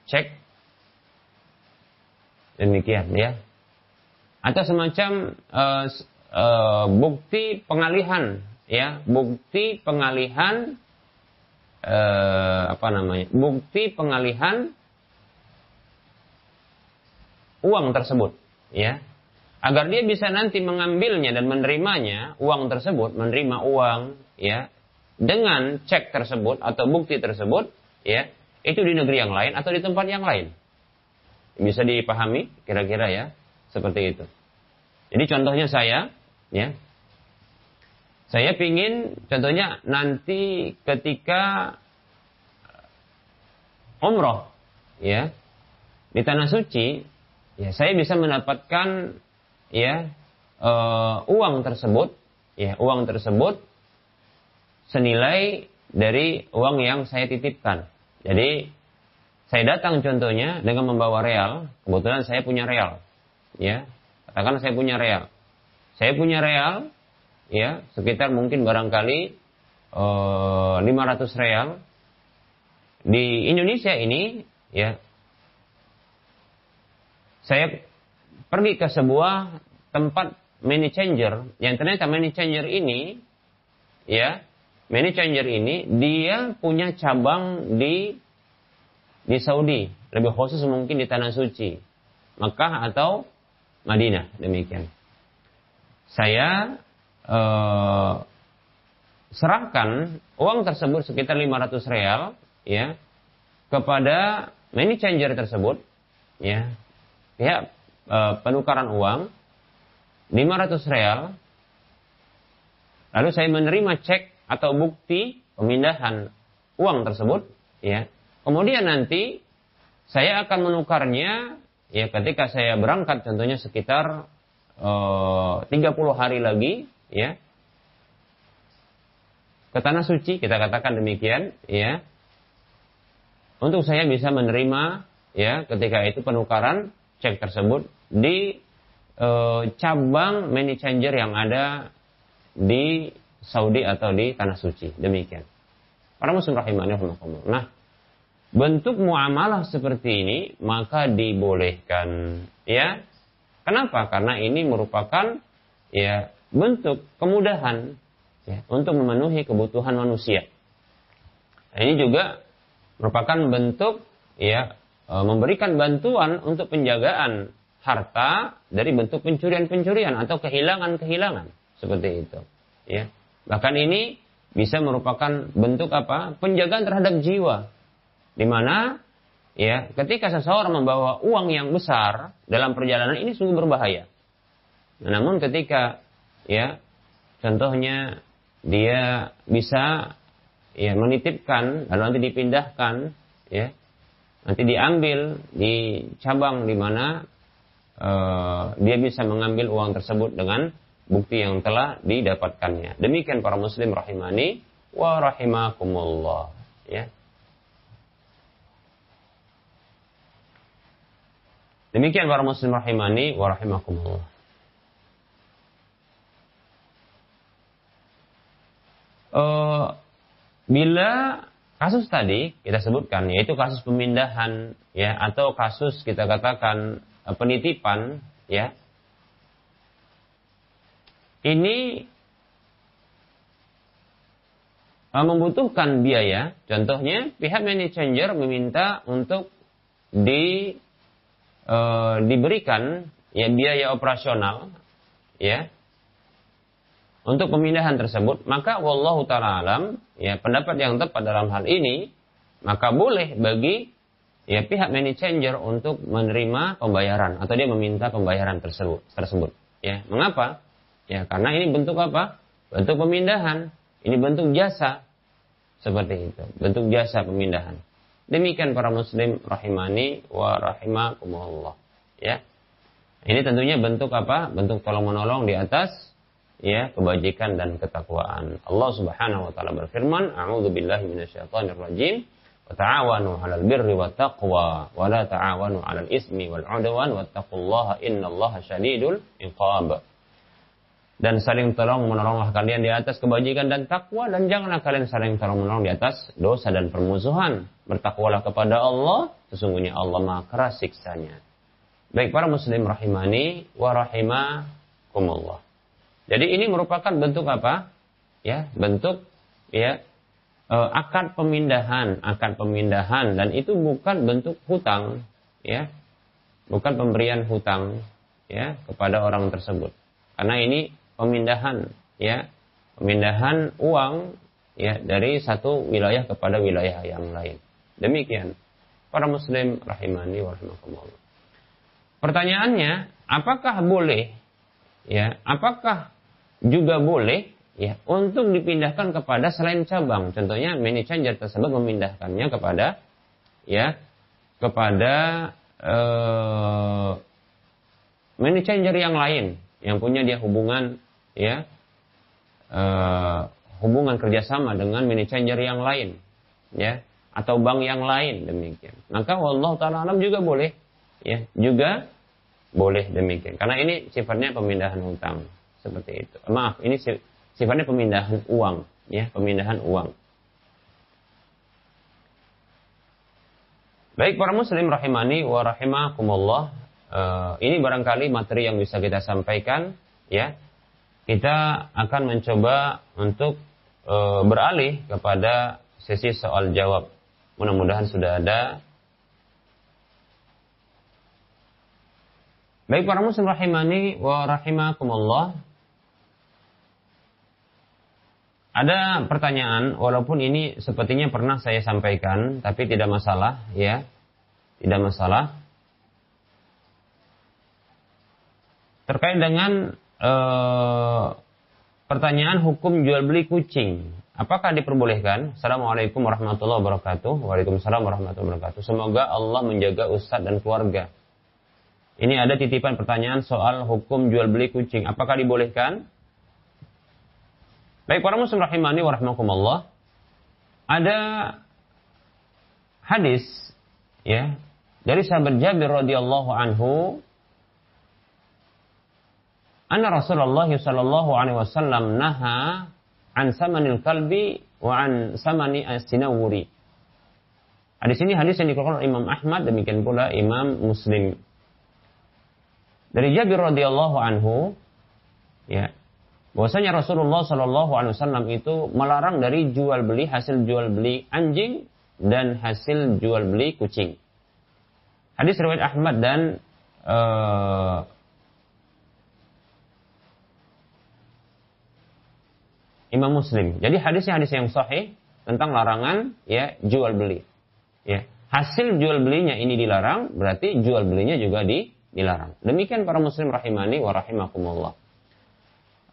Cek. Demikian, ya. Atau semacam uh, uh, bukti pengalihan, ya, bukti pengalihan uh, apa namanya? Bukti pengalihan uang tersebut, ya. Agar dia bisa nanti mengambilnya dan menerimanya, uang tersebut, menerima uang, ya, dengan cek tersebut atau bukti tersebut, ya, itu di negeri yang lain atau di tempat yang lain. Bisa dipahami kira-kira ya, seperti itu. Jadi contohnya saya, ya, saya pingin contohnya nanti ketika umroh, ya, di tanah suci ya saya bisa mendapatkan ya uh, uang tersebut ya uang tersebut senilai dari uang yang saya titipkan. Jadi saya datang contohnya dengan membawa real, kebetulan saya punya real. Ya, katakan saya punya real. Saya punya real ya sekitar mungkin barangkali eh, 500 real. Di Indonesia ini ya saya pergi ke sebuah tempat money changer yang ternyata money changer ini ya money changer ini dia punya cabang di di Saudi. Lebih khusus mungkin di tanah suci. Mekah atau Madinah. Demikian. Saya eh, serahkan uang tersebut sekitar 500 real ya kepada money changer tersebut ya. Pihak eh, penukaran uang 500 real. Lalu saya menerima cek atau bukti pemindahan uang tersebut ya. Kemudian nanti saya akan menukarnya ya ketika saya berangkat contohnya sekitar eh, 30 hari lagi ya. Ke tanah suci kita katakan demikian ya. Untuk saya bisa menerima ya ketika itu penukaran cek tersebut di e, cabang money changer yang ada di Saudi atau di tanah suci. Demikian. Para muslim rahimahnya nah bentuk muamalah seperti ini maka dibolehkan. Ya. Kenapa? Karena ini merupakan ya bentuk kemudahan ya, untuk memenuhi kebutuhan manusia. Nah, ini juga merupakan bentuk ya e, memberikan bantuan untuk penjagaan harta dari bentuk pencurian-pencurian atau kehilangan-kehilangan. Seperti itu. Ya. Bahkan ini bisa merupakan bentuk apa? Penjagaan terhadap jiwa. Di mana ya, ketika seseorang membawa uang yang besar dalam perjalanan ini sungguh berbahaya. Namun ketika ya contohnya dia bisa ya menitipkan lalu nanti dipindahkan ya nanti diambil di cabang di mana uh, dia bisa mengambil uang tersebut dengan bukti yang telah didapatkannya. Demikian para muslim rahimani wa rahimakumullah ya. Demikian para muslim rahimani wa rahimakumullah. Uh, bila kasus tadi kita sebutkan yaitu kasus pemindahan ya atau kasus kita katakan uh, penitipan ya ini uh, membutuhkan biaya contohnya pihak money changer meminta untuk di uh, diberikan ya biaya operasional ya untuk pemindahan tersebut, maka wallahu taala alam, ya pendapat yang tepat dalam hal ini, maka boleh bagi ya pihak money changer untuk menerima pembayaran atau dia meminta pembayaran tersebut tersebut. Ya, mengapa? Ya, karena ini bentuk apa? Bentuk pemindahan. Ini bentuk jasa. Seperti itu, bentuk jasa pemindahan. Demikian para muslim rahimani wa rahimakumullah. Ya. Ini tentunya bentuk apa? Bentuk tolong menolong di atas ya kebajikan dan ketakwaan. Allah Subhanahu wa taala berfirman, "A'udzu billahi minasyaitonir rajim." Wa ta'awanu 'alal birri wat taqwa wa la ta'awanu 'alal ismi wal 'udwan wattaqullaha innallaha syadidul iqab. Dan saling tolong menolonglah kalian di atas kebajikan dan takwa dan janganlah kalian saling tolong menolong di atas dosa dan permusuhan. Bertakwalah kepada Allah, sesungguhnya Allah Maha keras siksanya. Baik para muslim rahimani wa rahimakumullah. Jadi ini merupakan bentuk apa? Ya, bentuk ya e, akad pemindahan, akad pemindahan dan itu bukan bentuk hutang, ya. Bukan pemberian hutang ya kepada orang tersebut. Karena ini pemindahan, ya. Pemindahan uang ya dari satu wilayah kepada wilayah yang lain. Demikian. Para muslim rahimani wa rahimakumullah. Pertanyaannya, apakah boleh ya, apakah juga boleh ya untuk dipindahkan kepada selain cabang. Contohnya money changer tersebut memindahkannya kepada ya kepada changer yang lain yang punya dia hubungan ya uh, hubungan kerjasama dengan money changer yang lain ya atau bank yang lain demikian maka Allah taala alam juga boleh ya juga boleh demikian karena ini sifatnya pemindahan hutang seperti itu. Maaf, ini sifatnya pemindahan uang, ya, pemindahan uang. Baik para muslim rahimani wa rahimakumullah. Uh, ini barangkali materi yang bisa kita sampaikan, ya. Kita akan mencoba untuk uh, beralih kepada sesi soal jawab. Mudah-mudahan sudah ada Baik para muslim rahimani wa rahimakumullah. ada pertanyaan, walaupun ini sepertinya pernah saya sampaikan, tapi tidak masalah, ya, tidak masalah. Terkait dengan eh, pertanyaan hukum jual beli kucing, apakah diperbolehkan? Assalamualaikum warahmatullahi wabarakatuh. Waalaikumsalam warahmatullahi wabarakatuh. Semoga Allah menjaga ustadz dan keluarga. Ini ada titipan pertanyaan soal hukum jual beli kucing. Apakah dibolehkan? Baik para muslim rahimani wa rahmakumullah. Ada hadis ya dari sahabat Jabir radhiyallahu anhu anna Rasulullah sallallahu alaihi wasallam naha an samanil kalbi wa an samani as-sinawuri. Hadis ini hadis yang dikeluarkan Imam Ahmad demikian pula Imam Muslim. Dari Jabir radhiyallahu anhu ya bahwasanya Rasulullah Shallallahu Alaihi Wasallam itu melarang dari jual beli hasil jual beli anjing dan hasil jual beli kucing. Hadis riwayat Ahmad dan uh, Imam Muslim. Jadi hadisnya hadis yang sahih tentang larangan ya jual beli. Ya, hasil jual belinya ini dilarang, berarti jual belinya juga di, dilarang. Demikian para muslim rahimani wa rahimakumullah.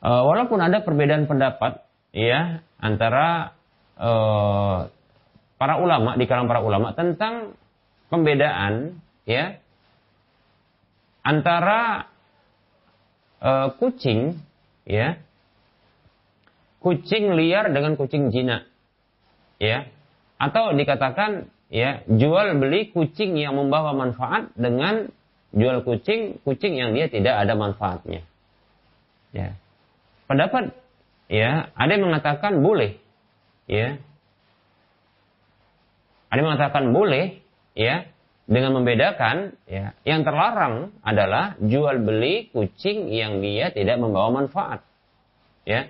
Uh, walaupun ada perbedaan pendapat ya antara uh, para ulama di kalangan para ulama tentang pembedaan ya antara uh, kucing ya kucing liar dengan kucing jinak ya. Atau dikatakan ya jual beli kucing yang membawa manfaat dengan jual kucing kucing yang dia tidak ada manfaatnya. Ya. Pendapat ya ada yang mengatakan boleh ya. Ada yang mengatakan boleh ya dengan membedakan ya. Yang terlarang adalah jual beli kucing yang dia tidak membawa manfaat ya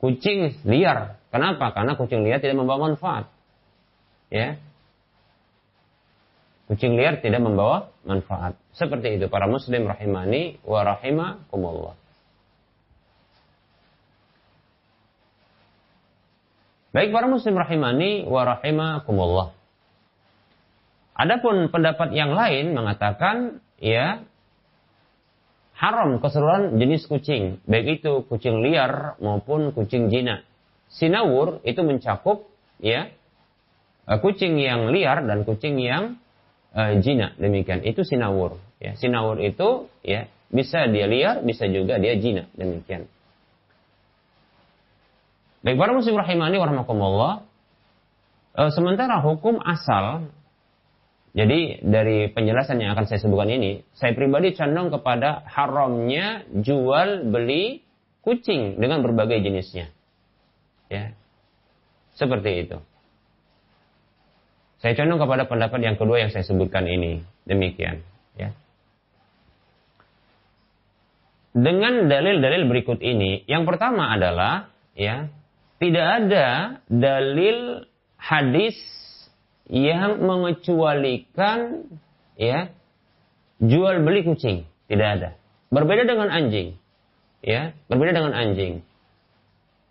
kucing liar. Kenapa? Karena kucing liar tidak membawa manfaat. Ya. Kucing liar tidak membawa manfaat. Seperti itu para muslim rahimani wa rahimakumullah. Baik para muslim rahimani wa rahimakumullah. Adapun pendapat yang lain mengatakan ya haram keseluruhan jenis kucing, baik itu kucing liar maupun kucing jinak. Sinawur itu mencakup ya eh, kucing yang liar dan kucing yang uh, jinak demikian. Itu sinawur. Ya, sinawur itu ya bisa dia liar, bisa juga dia jinak demikian. Baik para muslim rahimani warahmatullah. E, sementara hukum asal jadi dari penjelasan yang akan saya sebutkan ini, saya pribadi condong kepada haramnya jual beli kucing dengan berbagai jenisnya. Ya. Seperti itu. Saya condong kepada pendapat yang kedua yang saya sebutkan ini. Demikian, ya. Dengan dalil-dalil berikut ini, yang pertama adalah ya, tidak ada dalil hadis yang mengecualikan ya jual beli kucing. Tidak ada. Berbeda dengan anjing ya berbeda dengan anjing.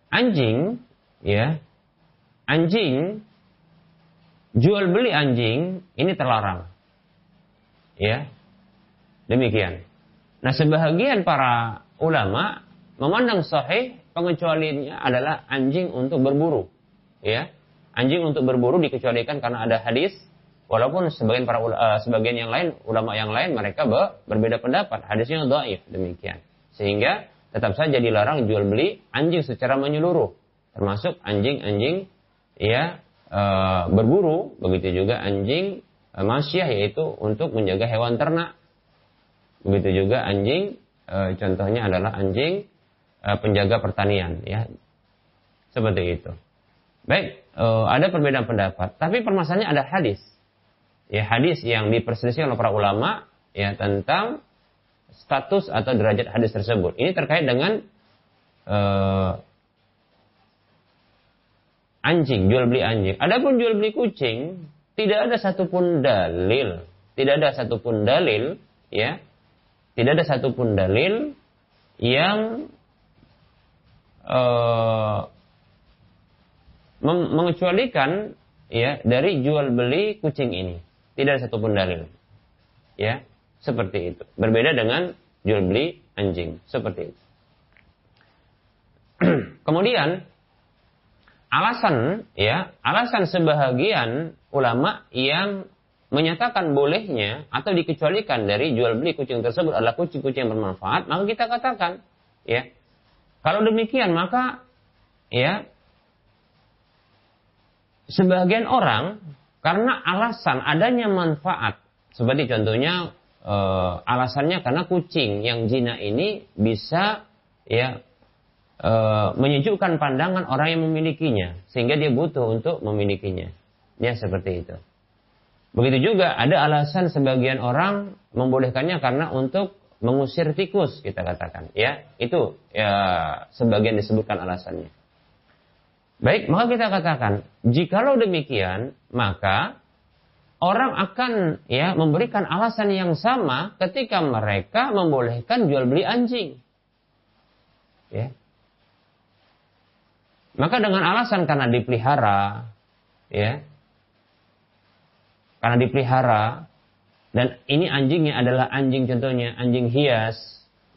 Anjing ya anjing jual beli anjing ini terlarang ya. Demikian. Nah sebahagian para ulama memandang sahih pengecualiannya adalah anjing untuk berburu. Ya, anjing untuk berburu dikecualikan karena ada hadis. Walaupun sebagian para uh, sebagian yang lain ulama yang lain mereka ber, berbeda pendapat. Hadisnya dhaif demikian. Sehingga tetap saja dilarang jual beli anjing secara menyeluruh, termasuk anjing-anjing ya uh, berburu, begitu juga anjing uh, masyah yaitu untuk menjaga hewan ternak. Begitu juga anjing uh, contohnya adalah anjing uh, penjaga pertanian ya seperti itu baik uh, ada perbedaan pendapat tapi permasalahannya ada hadis. Ya hadis yang diperselisihkan oleh para ulama ya tentang status atau derajat hadis tersebut. Ini terkait dengan uh, anjing jual beli anjing. Adapun jual beli kucing tidak ada satupun dalil tidak ada satupun dalil ya tidak ada satupun dalil yang uh, mengecualikan ya dari jual beli kucing ini. Tidak ada satupun dalil. Ya, seperti itu. Berbeda dengan jual beli anjing, seperti itu. Kemudian alasan ya, alasan sebahagian ulama yang menyatakan bolehnya atau dikecualikan dari jual beli kucing tersebut adalah kucing-kucing yang bermanfaat, maka kita katakan ya. Kalau demikian maka ya sebagian orang karena alasan adanya manfaat. Seperti contohnya e, alasannya karena kucing. Yang jina ini bisa ya e, menyejukkan pandangan orang yang memilikinya. Sehingga dia butuh untuk memilikinya. Ya seperti itu. Begitu juga ada alasan sebagian orang membolehkannya karena untuk mengusir tikus kita katakan. Ya itu ya sebagian disebutkan alasannya Baik, maka kita katakan, jikalau demikian, maka orang akan ya memberikan alasan yang sama ketika mereka membolehkan jual beli anjing. Ya. Maka dengan alasan karena dipelihara, ya, karena dipelihara dan ini anjingnya adalah anjing contohnya anjing hias,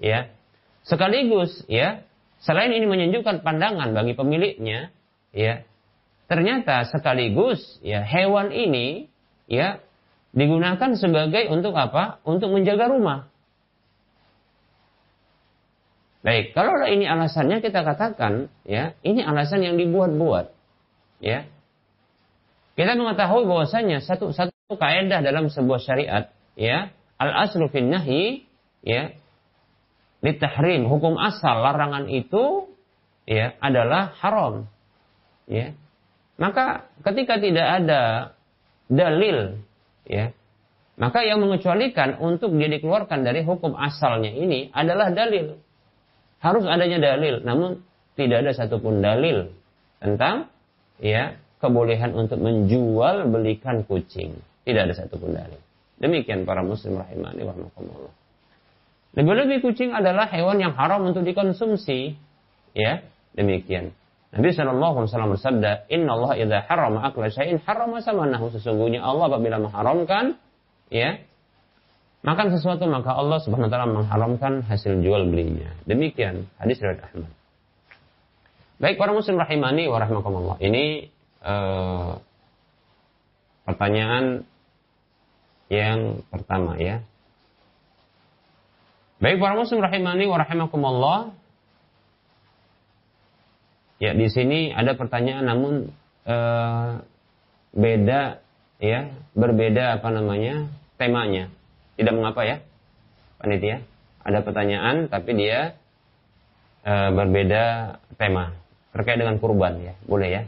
ya, sekaligus ya, selain ini menunjukkan pandangan bagi pemiliknya, ya ternyata sekaligus ya hewan ini ya digunakan sebagai untuk apa? Untuk menjaga rumah. Baik, kalau ini alasannya kita katakan ya, ini alasan yang dibuat-buat. Ya. Kita mengetahui bahwasanya satu satu kaidah dalam sebuah syariat ya, al aslu fin nahi ya, litahrim, hukum asal larangan itu ya adalah haram ya. Maka ketika tidak ada dalil ya maka yang mengecualikan untuk dia dikeluarkan dari hukum asalnya ini adalah dalil. Harus adanya dalil namun tidak ada satupun dalil tentang ya kebolehan untuk menjual belikan kucing. Tidak ada satupun dalil. Demikian para muslim rahimani warahmatullah lebih-lebih kucing adalah hewan yang haram untuk dikonsumsi. Ya demikian Nabi Shallallahu Alaihi Wasallam bersabda, Inna Allah idha harama akla syai'in harama samanahu. Sesungguhnya Allah apabila mengharamkan, ya, makan sesuatu maka Allah Subhanahu Wa Taala mengharamkan hasil jual belinya. Demikian hadis riwayat Ahmad. Baik para muslim rahimani wa rahmakumullah. Ini uh, pertanyaan yang pertama ya. Baik para muslim rahimani wa rahimakumullah. Ya, di sini ada pertanyaan namun eh, beda ya, berbeda apa namanya? temanya. Tidak mengapa ya. Panitia. Ada pertanyaan tapi dia eh, berbeda tema terkait dengan kurban ya. Boleh ya?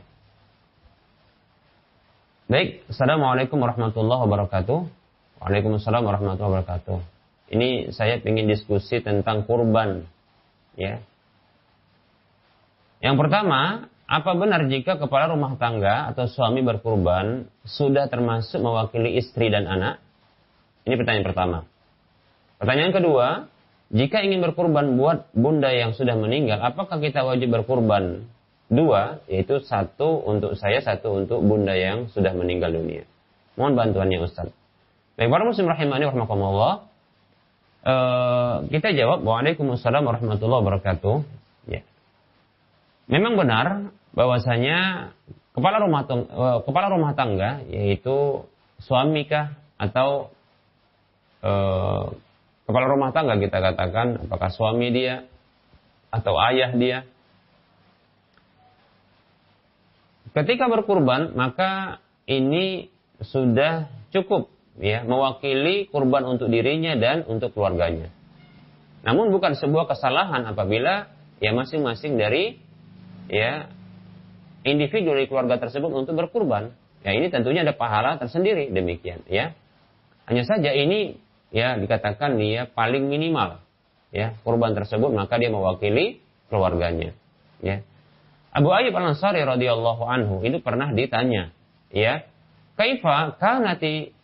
Baik, Assalamualaikum warahmatullahi wabarakatuh. Waalaikumsalam warahmatullahi wabarakatuh. Ini saya ingin diskusi tentang kurban. Ya, yang pertama, apa benar jika kepala rumah tangga atau suami berkurban sudah termasuk mewakili istri dan anak? Ini pertanyaan pertama. Pertanyaan kedua, jika ingin berkurban buat bunda yang sudah meninggal, apakah kita wajib berkurban dua, yaitu satu untuk saya, satu untuk bunda yang sudah meninggal dunia? Mohon bantuannya Ustaz. Baik, para muslim rahimani warahmatullah. Uh, kita jawab, Waalaikumsalam warahmatullahi wabarakatuh. Memang benar bahwasanya kepala rumah tangga, eh, kepala rumah tangga yaitu suami kah atau e, kepala rumah tangga kita katakan apakah suami dia atau ayah dia ketika berkurban maka ini sudah cukup ya mewakili kurban untuk dirinya dan untuk keluarganya. Namun bukan sebuah kesalahan apabila ya masing-masing dari ya individu dari keluarga tersebut untuk berkurban. Ya ini tentunya ada pahala tersendiri demikian ya. Hanya saja ini ya dikatakan dia paling minimal ya kurban tersebut maka dia mewakili keluarganya ya. Abu Ayyub Al-Ansari radhiyallahu anhu itu pernah ditanya ya kaifa kanati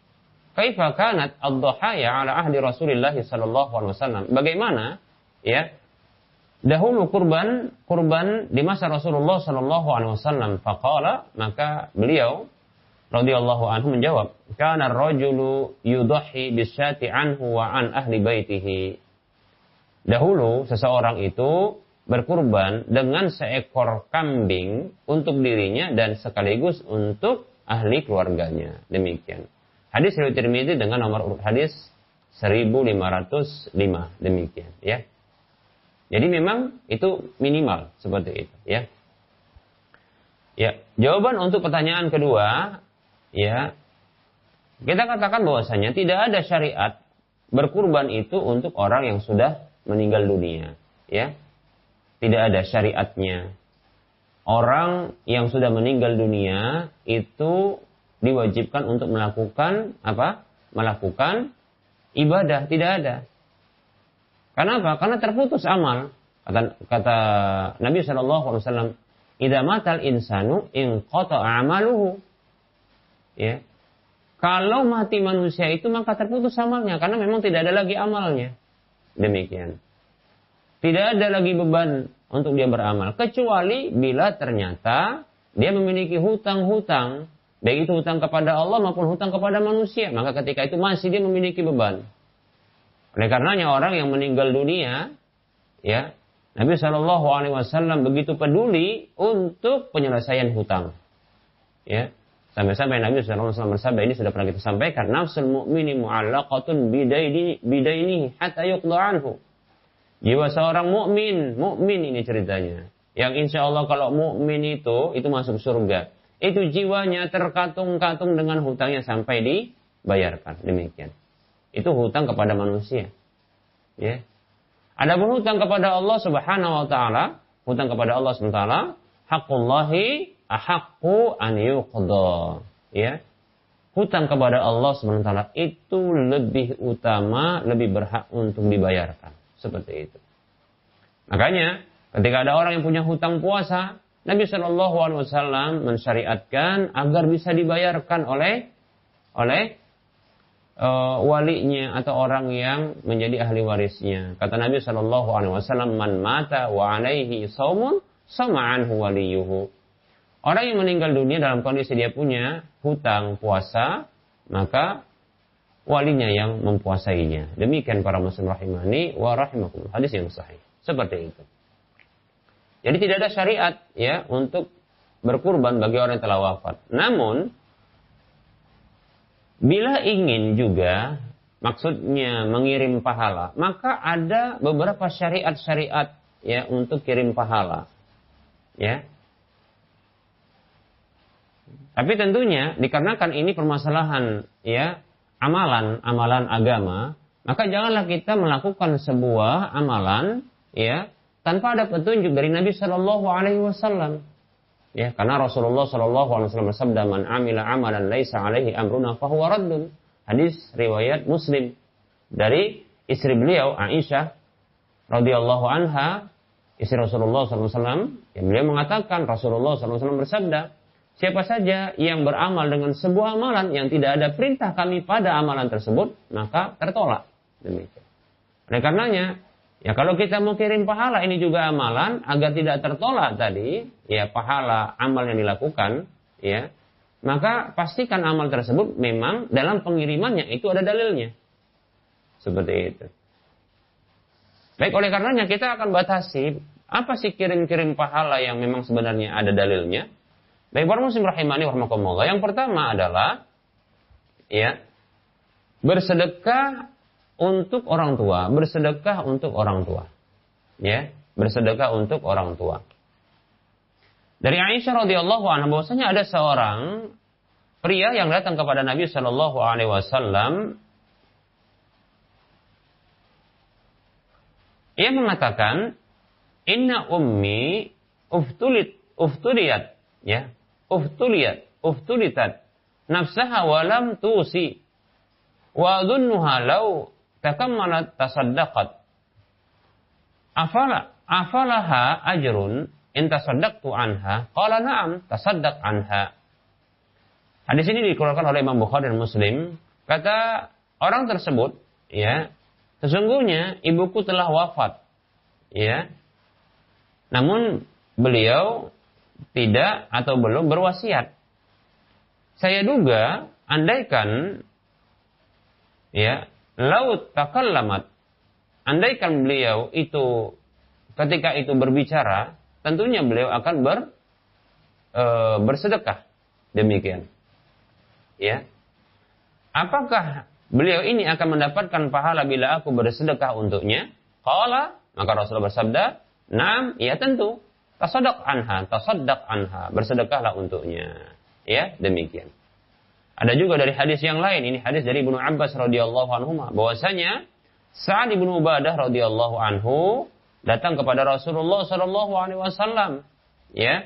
kaifa kanat ad-dhahaya ala ahdi Rasulillah sallallahu alaihi wasallam bagaimana ya dahulu kurban kurban di masa Rasulullah Shallallahu Alaihi Wasallam. Faqala maka beliau radhiyallahu anhu menjawab, "Kana rajulu yudhi bisyati anhu wa an ahli baitihi." Dahulu seseorang itu berkurban dengan seekor kambing untuk dirinya dan sekaligus untuk ahli keluarganya. Demikian. Hadis riwayat Tirmidzi dengan nomor hadis 1505 demikian ya. Jadi memang itu minimal seperti itu ya. Ya, jawaban untuk pertanyaan kedua ya kita katakan bahwasanya tidak ada syariat berkurban itu untuk orang yang sudah meninggal dunia ya. Tidak ada syariatnya. Orang yang sudah meninggal dunia itu diwajibkan untuk melakukan apa? Melakukan ibadah, tidak ada. Kenapa? Karena terputus amal. Kata, kata Nabi Shallallahu Alaihi Wasallam, "Ida matal insanu in amaluhu." Ya, kalau mati manusia itu maka terputus amalnya karena memang tidak ada lagi amalnya. Demikian. Tidak ada lagi beban untuk dia beramal kecuali bila ternyata dia memiliki hutang-hutang baik itu hutang kepada Allah maupun hutang kepada manusia maka ketika itu masih dia memiliki beban oleh karenanya orang yang meninggal dunia ya Nabi Shallallahu Alaihi Wasallam begitu peduli untuk penyelesaian hutang ya sampai-sampai Nabi Shallallahu Alaihi Wasallam bersabda ini sudah pernah kita sampaikan nafsul mu'mini mu'allaqatun bidaini bidaini hatta yuqda anhu Jiwa seorang mukmin, mukmin ini ceritanya. Yang insya Allah kalau mukmin itu itu masuk surga. Itu jiwanya terkatung-katung dengan hutangnya sampai dibayarkan. Demikian. Itu hutang kepada manusia. Ya. Ada pun hutang kepada Allah Subhanahu wa taala, hutang kepada Allah Subhanahu wa taala, haqullahi ahaqqu an yuqda. Ya. Hutang kepada Allah Subhanahu wa taala itu lebih utama, lebih berhak untuk dibayarkan. Seperti itu. Makanya ketika ada orang yang punya hutang puasa, Nabi Shallallahu Alaihi Wasallam mensyariatkan agar bisa dibayarkan oleh oleh uh, walinya atau orang yang menjadi ahli warisnya. Kata Nabi Shallallahu Alaihi Wasallam, "Man mata wa alaihi saumun sama'anhu waliyuhu." Orang yang meninggal dunia dalam kondisi dia punya hutang puasa, maka walinya yang mempuasainya. Demikian para muslim rahimani wa rahimakumullah. Hadis yang sahih. Seperti itu. Jadi tidak ada syariat ya untuk berkurban bagi orang yang telah wafat. Namun bila ingin juga maksudnya mengirim pahala, maka ada beberapa syariat-syariat ya untuk kirim pahala. Ya. Tapi tentunya dikarenakan ini permasalahan ya amalan-amalan agama, maka janganlah kita melakukan sebuah amalan ya tanpa ada petunjuk dari Nabi Shallallahu Alaihi Wasallam. Ya, karena Rasulullah Shallallahu Alaihi Wasallam bersabda, "Man amila amalan laisa alaihi amruna fahuwa raddun." Hadis riwayat Muslim dari istri beliau Aisyah radhiyallahu anha, istri Rasulullah SAW, yang beliau mengatakan Rasulullah SAW bersabda, Siapa saja yang beramal dengan sebuah amalan yang tidak ada perintah kami pada amalan tersebut, maka tertolak. Demikian. Oleh karenanya, ya kalau kita mau kirim pahala ini juga amalan agar tidak tertolak tadi, ya pahala amal yang dilakukan, ya maka pastikan amal tersebut memang dalam pengirimannya itu ada dalilnya. Seperti itu. Baik, oleh karenanya kita akan batasi apa sih kirim-kirim pahala yang memang sebenarnya ada dalilnya, Baik para muslim rahimani warahmatullah. Yang pertama adalah ya bersedekah untuk orang tua, bersedekah untuk orang tua. Ya, bersedekah untuk orang tua. Dari Aisyah radhiyallahu anha bahwasanya ada seorang pria yang datang kepada Nabi Shallallahu alaihi wasallam ia mengatakan inna ummi uftulit uftuliyat ya uftuliyat, uftulitat nafsaha walam tusi wa dhunnuha law takammalat tasaddaqat. Afala afalaha ajrun in tasaddaqtu anha? Qala na'am tasaddaq anha. Hadis ini dikeluarkan oleh Imam Bukhari dan Muslim. Kata orang tersebut ya sesungguhnya ibuku telah wafat. Ya. Namun beliau tidak atau belum berwasiat. Saya duga andaikan ya laut takallamat andaikan beliau itu ketika itu berbicara tentunya beliau akan ber e, bersedekah demikian ya apakah beliau ini akan mendapatkan pahala bila aku bersedekah untuknya qala maka Rasulullah bersabda Naam, ya tentu. Tasaddaq anha, tasaddaq anha, bersedekahlah untuknya. Ya, demikian. Ada juga dari hadis yang lain, ini hadis dari Ibnu Abbas radhiyallahu anhu bahwasanya Sa'ad bin Ubadah radhiyallahu anhu datang kepada Rasulullah sallallahu alaihi wasallam, ya.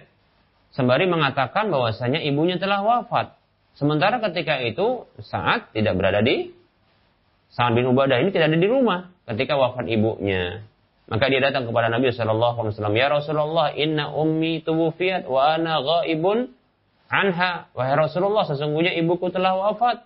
Sembari mengatakan bahwasanya ibunya telah wafat. Sementara ketika itu Sa'ad tidak berada di Sa'ad bin Ubadah ini tidak ada di rumah ketika wafat ibunya. Maka dia datang kepada Nabi Shallallahu Alaihi Wasallam, ya Rasulullah, inna ummi tuwufiyat wa ana ghaibun anha. Wahai Rasulullah, sesungguhnya ibuku telah wafat.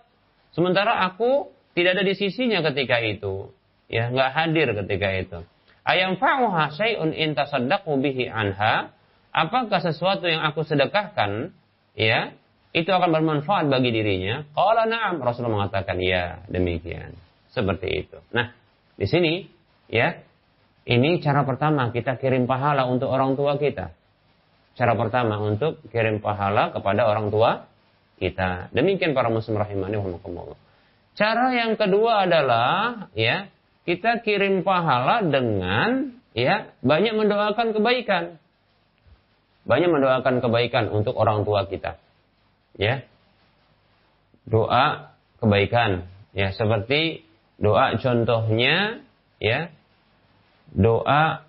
Sementara aku tidak ada di sisinya ketika itu. Ya, nggak hadir ketika itu. Ayam fa'uha syai'un in tasaddaqu bihi anha. Apakah sesuatu yang aku sedekahkan, ya, itu akan bermanfaat bagi dirinya? Qala na'am. Rasulullah mengatakan, ya, demikian. Seperti itu. Nah, di sini, ya, ini cara pertama kita kirim pahala untuk orang tua kita. Cara pertama untuk kirim pahala kepada orang tua kita. Demikian para muslim rahimani wa Cara yang kedua adalah ya, kita kirim pahala dengan ya, banyak mendoakan kebaikan. Banyak mendoakan kebaikan untuk orang tua kita. Ya. Doa kebaikan ya seperti doa contohnya ya doa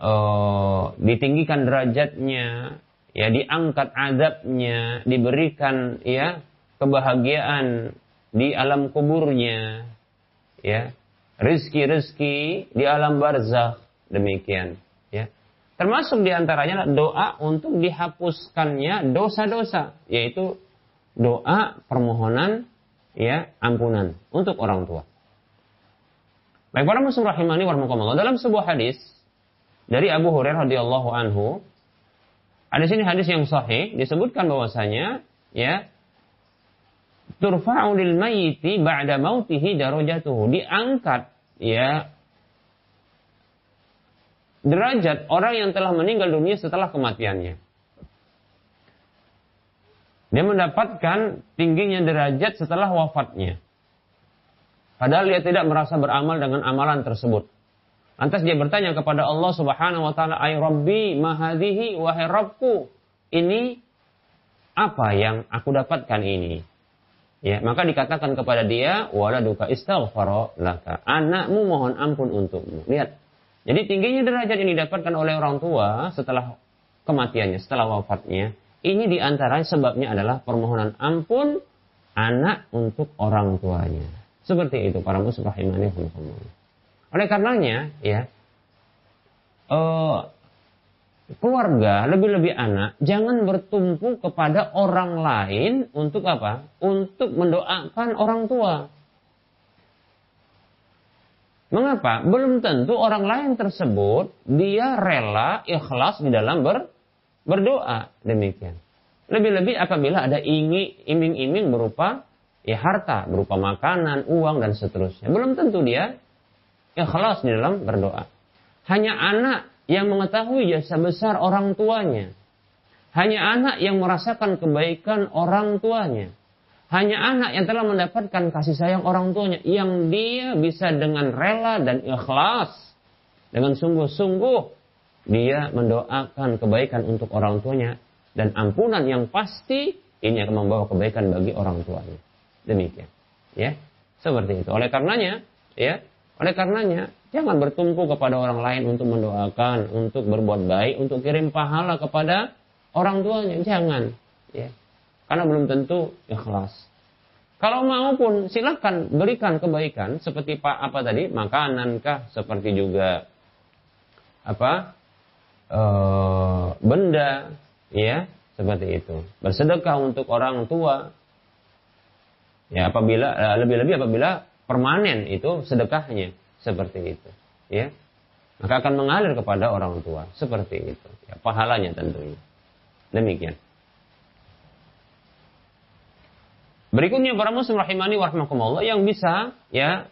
uh, ditinggikan derajatnya, ya diangkat adabnya, diberikan ya kebahagiaan di alam kuburnya, ya rizki-rizki di alam barzakh demikian, ya. Termasuk di antaranya doa untuk dihapuskannya dosa-dosa, yaitu doa permohonan ya ampunan untuk orang tua. Baik para muslim rahimani warahmatullah. Dalam sebuah hadis dari Abu Hurairah radhiyallahu anhu, ada sini hadis yang sahih disebutkan bahwasanya ya turfa'u lil mayyiti ba'da mautihi darajatuhu diangkat ya derajat orang yang telah meninggal dunia setelah kematiannya. Dia mendapatkan tingginya derajat setelah wafatnya. Padahal dia tidak merasa beramal dengan amalan tersebut. Lantas dia bertanya kepada Allah Subhanahu wa taala, "Ay Rabbi, mahadihi wahai Rabbku, ini apa yang aku dapatkan ini?" Ya, maka dikatakan kepada dia, "Waladuka istaghfara laka." Anakmu mohon ampun untukmu. Lihat. Jadi tingginya derajat yang didapatkan oleh orang tua setelah kematiannya, setelah wafatnya, ini di antara sebabnya adalah permohonan ampun anak untuk orang tuanya. Seperti itu para muslim rahimani Oleh karenanya ya uh, keluarga lebih-lebih anak jangan bertumpu kepada orang lain untuk apa? Untuk mendoakan orang tua. Mengapa? Belum tentu orang lain tersebut dia rela ikhlas di dalam ber, berdoa demikian. Lebih-lebih apabila ada iming-iming berupa ya harta berupa makanan, uang dan seterusnya. Belum tentu dia ikhlas di dalam berdoa. Hanya anak yang mengetahui jasa besar orang tuanya. Hanya anak yang merasakan kebaikan orang tuanya. Hanya anak yang telah mendapatkan kasih sayang orang tuanya yang dia bisa dengan rela dan ikhlas dengan sungguh-sungguh dia mendoakan kebaikan untuk orang tuanya dan ampunan yang pasti ini akan membawa kebaikan bagi orang tuanya. Demikian. Ya. Seperti itu. Oleh karenanya, ya, oleh karenanya jangan bertumpu kepada orang lain untuk mendoakan, untuk berbuat baik, untuk kirim pahala kepada orang tuanya. Jangan, ya. Karena belum tentu ikhlas. Kalau mau pun silahkan berikan kebaikan seperti pak apa tadi makanankah seperti juga apa e, benda ya seperti itu bersedekah untuk orang tua Ya, apabila eh, lebih-lebih apabila permanen itu sedekahnya seperti itu, ya. maka akan mengalir kepada orang tua. Seperti itu. Ya, pahalanya tentunya. Demikian. Berikutnya para muslim rahimani warahmatullah yang bisa ya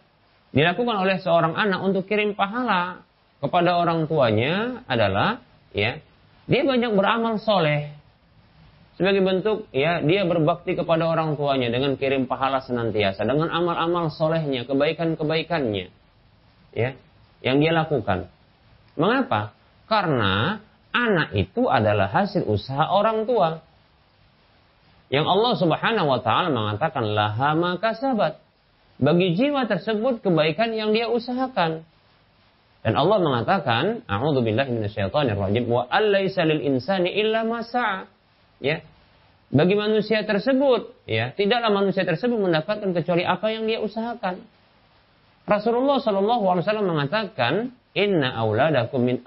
dilakukan oleh seorang anak untuk kirim pahala kepada orang tuanya adalah ya dia banyak beramal soleh sebagai bentuk ya dia berbakti kepada orang tuanya dengan kirim pahala senantiasa dengan amal-amal solehnya kebaikan-kebaikannya ya yang dia lakukan mengapa karena anak itu adalah hasil usaha orang tua yang Allah Subhanahu wa taala mengatakan laha maka sahabat. Bagi jiwa tersebut kebaikan yang dia usahakan. Dan Allah mengatakan, a'udzubillahi minasyaitonirrajim wa allaisa lil insani illa ma Ya. Bagi manusia tersebut, ya, tidaklah manusia tersebut mendapatkan kecuali apa yang dia usahakan. Rasulullah Shallallahu alaihi wasallam mengatakan, "Inna auladakum min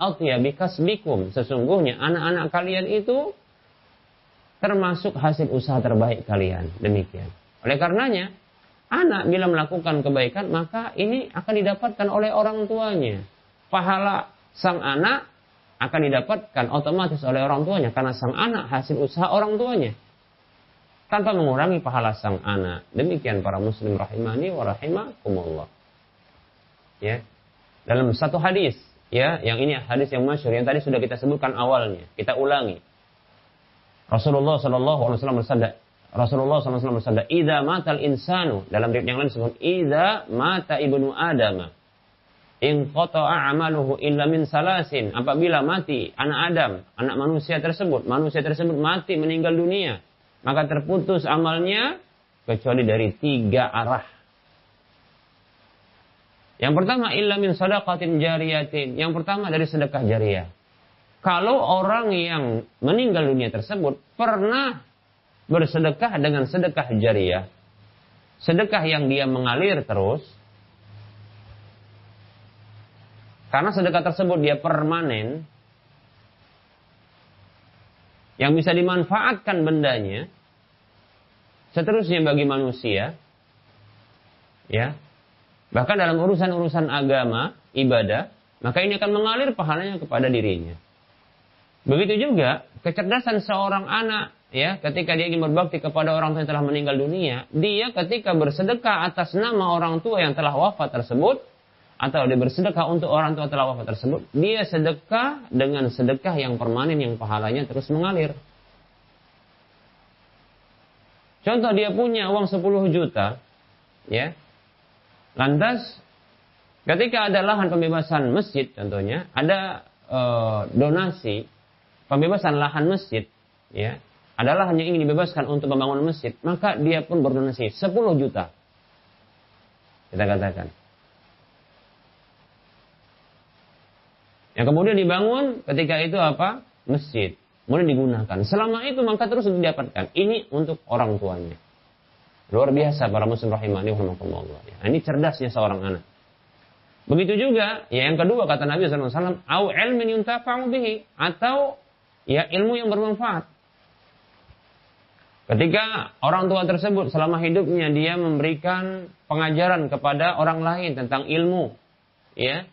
kasbikum." Sesungguhnya anak-anak kalian itu termasuk hasil usaha terbaik kalian. Demikian. Oleh karenanya, anak bila melakukan kebaikan, maka ini akan didapatkan oleh orang tuanya. Pahala sang anak akan didapatkan otomatis oleh orang tuanya karena sang anak hasil usaha orang tuanya tanpa mengurangi pahala sang anak. Demikian para muslim rahimani wa rahimakumullah. Ya. Dalam satu hadis, ya, yang ini hadis yang masyhur yang tadi sudah kita sebutkan awalnya, kita ulangi. Rasulullah Shallallahu Alaihi Wasallam bersabda, Rasulullah SAW bersabda, "Ida matal insanu." Dalam riwayat yang lain disebut, "Ida mata ibnu Adam." In qata'a amaluhu illa min salasin. Apabila mati anak Adam, anak manusia tersebut, manusia tersebut mati meninggal dunia, maka terputus amalnya kecuali dari tiga arah. Yang pertama illa sadaqatin jariyatin. Yang pertama dari sedekah jariah kalau orang yang meninggal dunia tersebut pernah bersedekah dengan sedekah jariah, sedekah yang dia mengalir terus, karena sedekah tersebut dia permanen, yang bisa dimanfaatkan bendanya, seterusnya bagi manusia, ya, bahkan dalam urusan-urusan agama, ibadah, maka ini akan mengalir pahalanya kepada dirinya. Begitu juga kecerdasan seorang anak ya ketika dia ingin berbakti kepada orang tua yang telah meninggal dunia, dia ketika bersedekah atas nama orang tua yang telah wafat tersebut atau dia bersedekah untuk orang tua yang telah wafat tersebut, dia sedekah dengan sedekah yang permanen yang pahalanya terus mengalir. Contoh dia punya uang 10 juta, ya. Lantas ketika ada lahan pembebasan masjid contohnya, ada e, donasi pembebasan lahan masjid, ya, adalah hanya ingin dibebaskan untuk membangun masjid, maka dia pun berdonasi 10 juta. Kita katakan. Yang kemudian dibangun ketika itu apa? Masjid. Kemudian digunakan. Selama itu maka terus didapatkan. Ini untuk orang tuanya. Luar biasa para muslim rahimani Allah. Ya, ini cerdasnya seorang anak. Begitu juga, ya yang kedua kata Nabi SAW, au ilmin yuntafa'u bihi atau ya ilmu yang bermanfaat. Ketika orang tua tersebut selama hidupnya dia memberikan pengajaran kepada orang lain tentang ilmu, ya,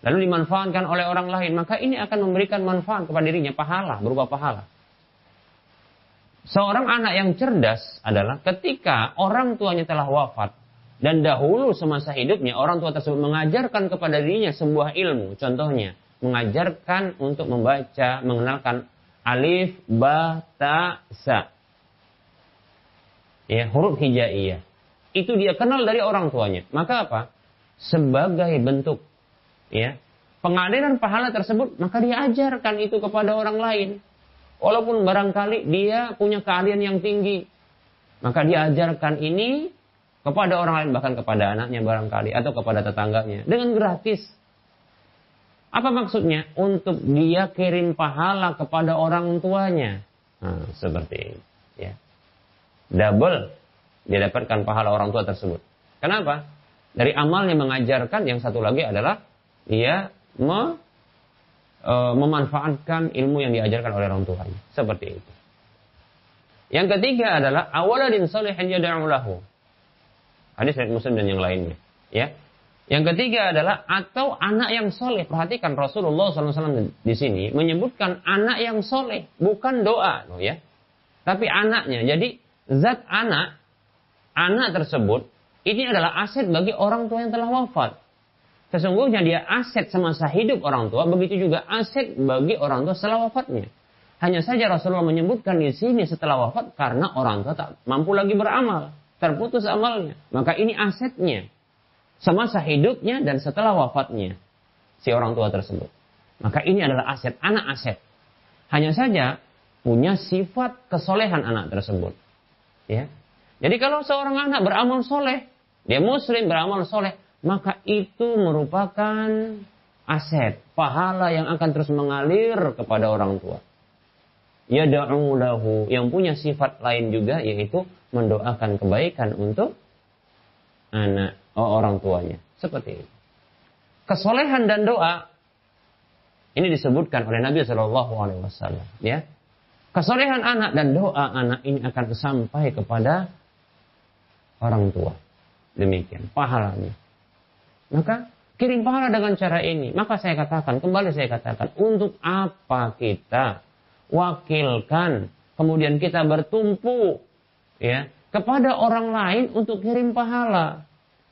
lalu dimanfaatkan oleh orang lain, maka ini akan memberikan manfaat kepada dirinya, pahala, berupa pahala. Seorang anak yang cerdas adalah ketika orang tuanya telah wafat dan dahulu semasa hidupnya orang tua tersebut mengajarkan kepada dirinya sebuah ilmu, contohnya mengajarkan untuk membaca, mengenalkan alif, ba, ta, sa. Ya, huruf hijaiyah. Itu dia kenal dari orang tuanya. Maka apa? Sebagai bentuk ya, pengadilan pahala tersebut, maka dia ajarkan itu kepada orang lain. Walaupun barangkali dia punya keahlian yang tinggi, maka dia ajarkan ini kepada orang lain bahkan kepada anaknya barangkali atau kepada tetangganya dengan gratis apa maksudnya? Untuk dia kirim pahala kepada orang tuanya. Nah, seperti ini. Ya. Double dia dapatkan pahala orang tua tersebut. Kenapa? Dari amalnya mengajarkan, yang satu lagi adalah dia me, e, memanfaatkan ilmu yang diajarkan oleh orang tuanya. Seperti itu. Yang ketiga adalah awaladin salihin yada'u lahu. Hadis dari Muslim dan yang lainnya. Ya. Yang ketiga adalah atau anak yang soleh. Perhatikan Rasulullah SAW di sini menyebutkan anak yang soleh, bukan doa, ya. Tapi anaknya. Jadi zat anak, anak tersebut ini adalah aset bagi orang tua yang telah wafat. Sesungguhnya dia aset semasa hidup orang tua, begitu juga aset bagi orang tua setelah wafatnya. Hanya saja Rasulullah menyebutkan di sini setelah wafat karena orang tua tak mampu lagi beramal, terputus amalnya. Maka ini asetnya semasa hidupnya dan setelah wafatnya si orang tua tersebut. Maka ini adalah aset, anak aset. Hanya saja punya sifat kesolehan anak tersebut. Ya. Jadi kalau seorang anak beramal soleh, dia muslim beramal soleh, maka itu merupakan aset, pahala yang akan terus mengalir kepada orang tua. Ya lahu, yang punya sifat lain juga yaitu mendoakan kebaikan untuk anak oh, orang tuanya. Seperti itu. Kesolehan dan doa ini disebutkan oleh Nabi Wasallam. Ya, kesolehan anak dan doa anak ini akan sampai kepada orang tua. Demikian pahalanya. Maka kirim pahala dengan cara ini. Maka saya katakan, kembali saya katakan, untuk apa kita wakilkan, kemudian kita bertumpu ya kepada orang lain untuk kirim pahala.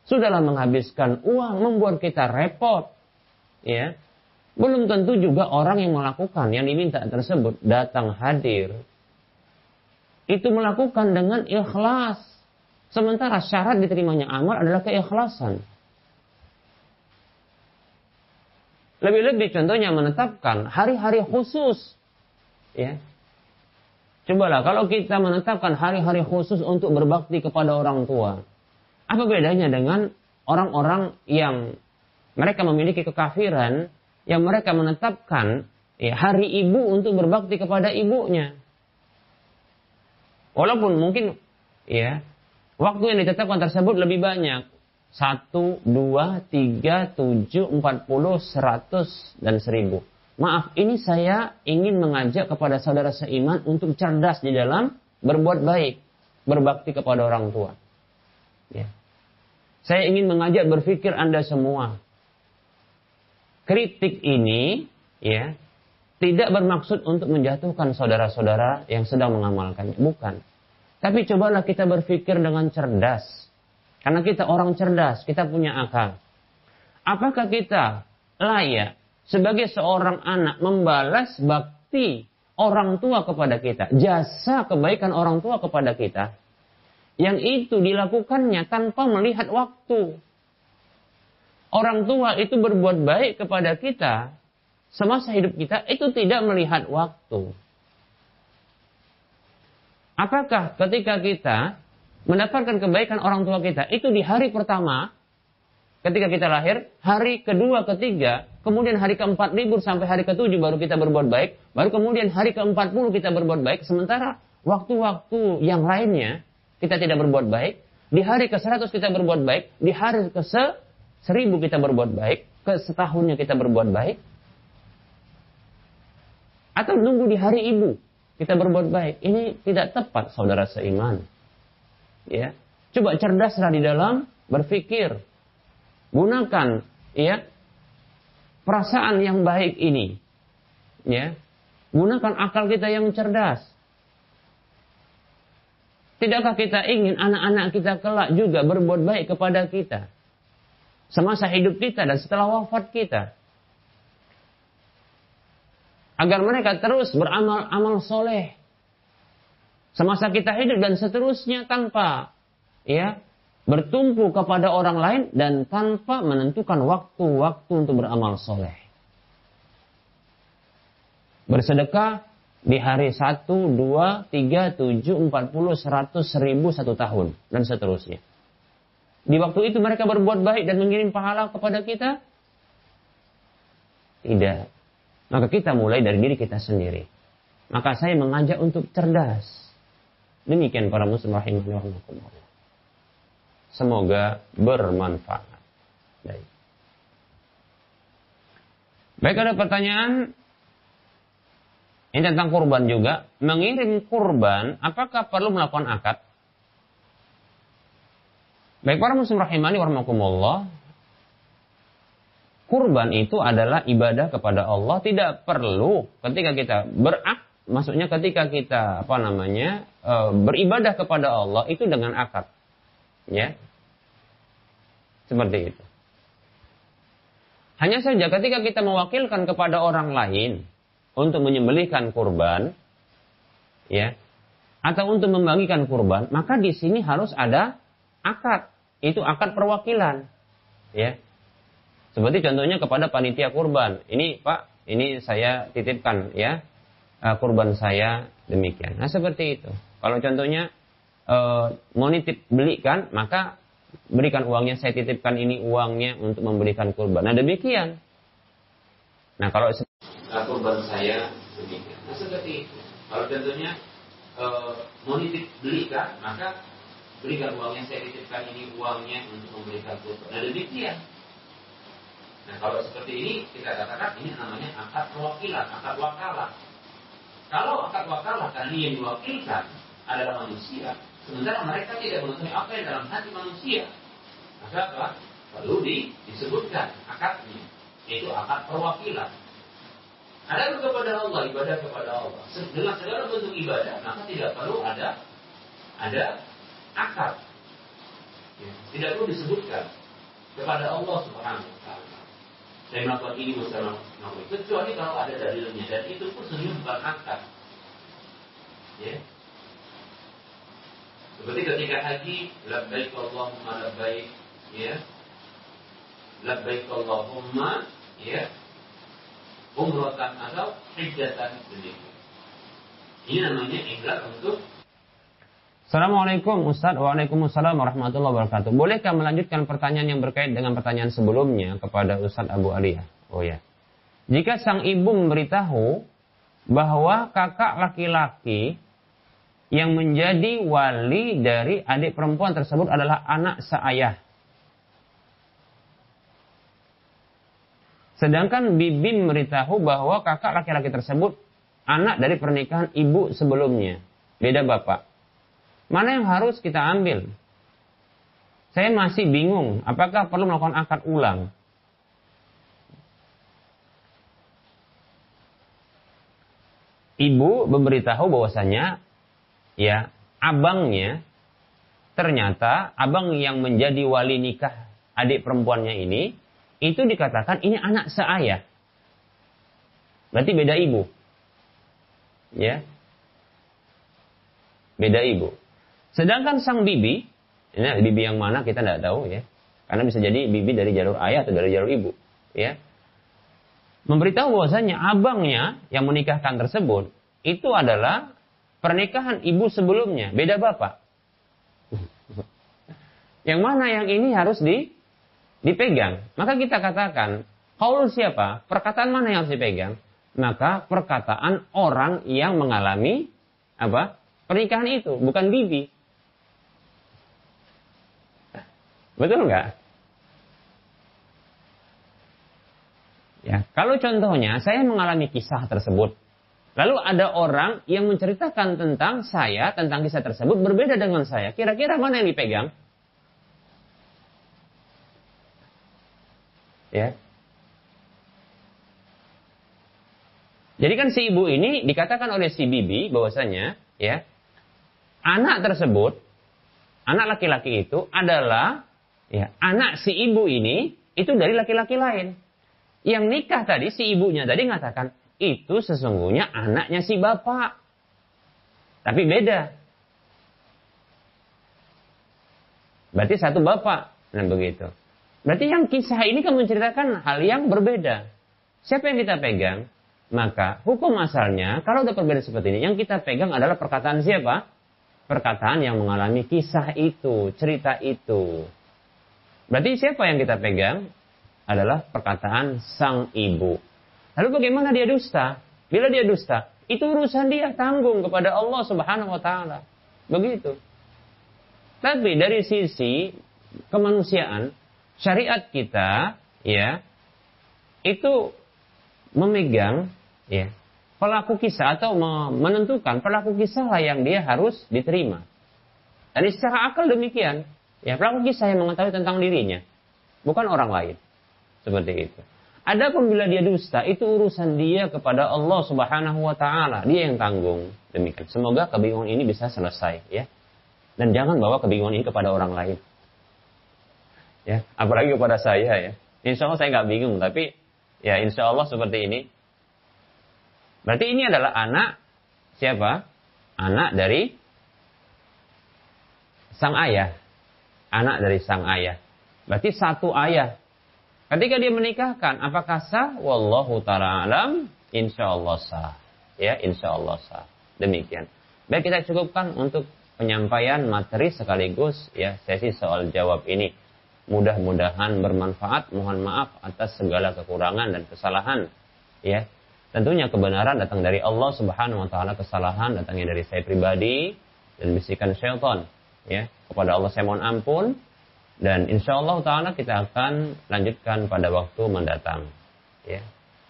Sudahlah menghabiskan uang, membuat kita repot. Ya. Belum tentu juga orang yang melakukan, yang diminta tersebut datang hadir. Itu melakukan dengan ikhlas. Sementara syarat diterimanya amal adalah keikhlasan. Lebih-lebih contohnya menetapkan hari-hari khusus. Ya, Cobalah kalau kita menetapkan hari-hari khusus untuk berbakti kepada orang tua. Apa bedanya dengan orang-orang yang mereka memiliki kekafiran yang mereka menetapkan ya, hari ibu untuk berbakti kepada ibunya. Walaupun mungkin ya waktu yang ditetapkan tersebut lebih banyak. Satu, dua, tiga, tujuh, empat puluh, seratus, dan seribu. Maaf, ini saya ingin mengajak kepada saudara seiman untuk cerdas di dalam berbuat baik, berbakti kepada orang tua. Ya. Saya ingin mengajak berpikir Anda semua. Kritik ini ya tidak bermaksud untuk menjatuhkan saudara-saudara yang sedang mengamalkannya, bukan. Tapi cobalah kita berpikir dengan cerdas. Karena kita orang cerdas, kita punya akal. Apakah kita layak sebagai seorang anak membalas bakti orang tua kepada kita, jasa kebaikan orang tua kepada kita, yang itu dilakukannya tanpa melihat waktu. Orang tua itu berbuat baik kepada kita semasa hidup kita itu tidak melihat waktu. Apakah ketika kita mendapatkan kebaikan orang tua kita itu di hari pertama ketika kita lahir, hari kedua, ketiga, kemudian hari keempat libur sampai hari ketujuh baru kita berbuat baik, baru kemudian hari keempat puluh kita berbuat baik, sementara waktu-waktu yang lainnya kita tidak berbuat baik, di hari ke seratus kita berbuat baik, di hari ke seribu kita berbuat baik, ke setahunnya kita berbuat baik, atau nunggu di hari ibu kita berbuat baik. Ini tidak tepat saudara seiman. Ya. Coba cerdaslah di dalam berpikir Gunakan ya perasaan yang baik ini. Ya. Gunakan akal kita yang cerdas. Tidakkah kita ingin anak-anak kita kelak juga berbuat baik kepada kita? Semasa hidup kita dan setelah wafat kita. Agar mereka terus beramal amal soleh. Semasa kita hidup dan seterusnya tanpa ya bertumpu kepada orang lain dan tanpa menentukan waktu-waktu untuk beramal soleh. Bersedekah di hari 1, 2, 3, 7, 40, 100, 1000, 1 tahun, dan seterusnya. Di waktu itu mereka berbuat baik dan mengirim pahala kepada kita? Tidak. Maka kita mulai dari diri kita sendiri. Maka saya mengajak untuk cerdas. Demikian para muslim rahimahullah. Semoga bermanfaat. Baik. Baik ada pertanyaan ini tentang kurban juga. Mengirim kurban, apakah perlu melakukan akad? Baik para muslim rahimani warahmatullah. kurban itu adalah ibadah kepada Allah, tidak perlu ketika kita berak, maksudnya ketika kita apa namanya e, beribadah kepada Allah itu dengan akad, ya, seperti itu. Hanya saja ketika kita mewakilkan kepada orang lain untuk menyembelihkan kurban, ya, atau untuk membagikan kurban, maka di sini harus ada akad. Itu akad perwakilan, ya. Seperti contohnya kepada panitia kurban. Ini Pak, ini saya titipkan ya eh, kurban saya demikian. Nah seperti itu. Kalau contohnya uh, mau nitip belikan, maka berikan uangnya, saya titipkan ini uangnya untuk memberikan kurban. Nah demikian. Nah kalau nah, kurban saya demikian. Nah seperti itu. Kalau contohnya e, mau nitip belikan, maka berikan uangnya, saya titipkan ini uangnya untuk memberikan kurban. Nah demikian. Nah kalau seperti ini kita katakan ini namanya akad perwakilan, akad wakalah. Kalau akad wakalah ini yang diwakilkan adalah manusia, Sementara mereka tidak mengetahui apa yang dalam hati manusia. Maka apa? Perlu di, disebutkan akadnya. Yaitu akad perwakilan. Ada kepada Allah, ibadah kepada Allah. Dengan segala bentuk ibadah, maka tidak perlu ada ada akad. Ya, tidak perlu disebutkan kepada Allah Subhanahu wa taala. Saya melakukan ini bersama melakukan kecuali kalau ada dalilnya dan itu pun sebenarnya bukan akad. Ya, seperti ketika haji, labbaik Allahumma labbaik, ya. Labbaik Allahumma, ya. Umratan atau hijjatan demikian. Ini namanya ikrar untuk Assalamualaikum Ustaz Waalaikumsalam warahmatullahi wabarakatuh Bolehkah melanjutkan pertanyaan yang berkait dengan pertanyaan sebelumnya Kepada Ustaz Abu Aliyah Oh ya Jika sang ibu memberitahu Bahwa kakak laki-laki yang menjadi wali dari adik perempuan tersebut adalah anak seayah. Sedangkan bibi memberitahu bahwa kakak laki-laki tersebut anak dari pernikahan ibu sebelumnya. Beda bapak. Mana yang harus kita ambil? Saya masih bingung, apakah perlu melakukan akad ulang? Ibu memberitahu bahwasanya ya abangnya ternyata abang yang menjadi wali nikah adik perempuannya ini itu dikatakan ini anak seayah. Berarti beda ibu. Ya. Beda ibu. Sedangkan sang bibi, ini bibi yang mana kita tidak tahu ya. Karena bisa jadi bibi dari jalur ayah atau dari jalur ibu, ya. Memberitahu bahwasanya abangnya yang menikahkan tersebut itu adalah pernikahan ibu sebelumnya, beda bapak. Yang mana yang ini harus di, dipegang? Maka kita katakan, kaul siapa? Perkataan mana yang harus dipegang? Maka perkataan orang yang mengalami apa? Pernikahan itu, bukan bibi. Betul nggak? Ya, kalau contohnya saya mengalami kisah tersebut, Lalu ada orang yang menceritakan tentang saya, tentang kisah tersebut berbeda dengan saya. Kira-kira mana yang dipegang? Ya. Jadi kan si ibu ini dikatakan oleh si bibi bahwasanya ya anak tersebut anak laki-laki itu adalah ya anak si ibu ini itu dari laki-laki lain. Yang nikah tadi si ibunya tadi mengatakan itu sesungguhnya anaknya si bapak. Tapi beda. Berarti satu bapak. Nah begitu. Berarti yang kisah ini kan menceritakan hal yang berbeda. Siapa yang kita pegang? Maka hukum asalnya kalau ada perbedaan seperti ini, yang kita pegang adalah perkataan siapa? Perkataan yang mengalami kisah itu, cerita itu. Berarti siapa yang kita pegang? Adalah perkataan sang ibu. Lalu bagaimana dia dusta? Bila dia dusta, itu urusan dia tanggung kepada Allah Subhanahu wa taala. Begitu. Tapi dari sisi kemanusiaan, syariat kita ya itu memegang ya pelaku kisah atau menentukan pelaku kisah lah yang dia harus diterima. Dan secara akal demikian, ya pelaku kisah yang mengetahui tentang dirinya, bukan orang lain. Seperti itu. Adapun bila dia dusta, itu urusan dia kepada Allah Subhanahu wa taala. Dia yang tanggung. Demikian. Semoga kebingungan ini bisa selesai ya. Dan jangan bawa kebingungan ini kepada orang lain. Ya, apalagi kepada saya ya. Insya Allah saya nggak bingung, tapi ya insya Allah seperti ini. Berarti ini adalah anak siapa? Anak dari sang ayah. Anak dari sang ayah. Berarti satu ayah Ketika dia menikahkan, apakah sah? Wallahu ta'ala alam, insya Allah sah. Ya, insya Allah sah. Demikian. Baik, kita cukupkan untuk penyampaian materi sekaligus ya sesi soal jawab ini. Mudah-mudahan bermanfaat. Mohon maaf atas segala kekurangan dan kesalahan. Ya, tentunya kebenaran datang dari Allah Subhanahu Wa Taala. Kesalahan datangnya dari saya pribadi dan bisikan syaitan. Ya, kepada Allah saya mohon ampun. Dan insya Allah Ta'ala kita akan lanjutkan pada waktu mendatang. Ya.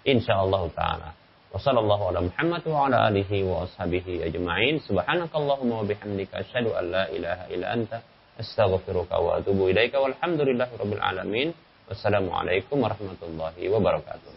Insya Allah Ta'ala. Wassallallahu ala Muhammad wa ala alihi wa ashabihi ajma'in. Subhanakallahumma wa bihamdika asyhadu an la ilaha illa anta astaghfiruka wa atubu ilaika walhamdulillahi rabbil alamin. Wassalamualaikum warahmatullahi wabarakatuh.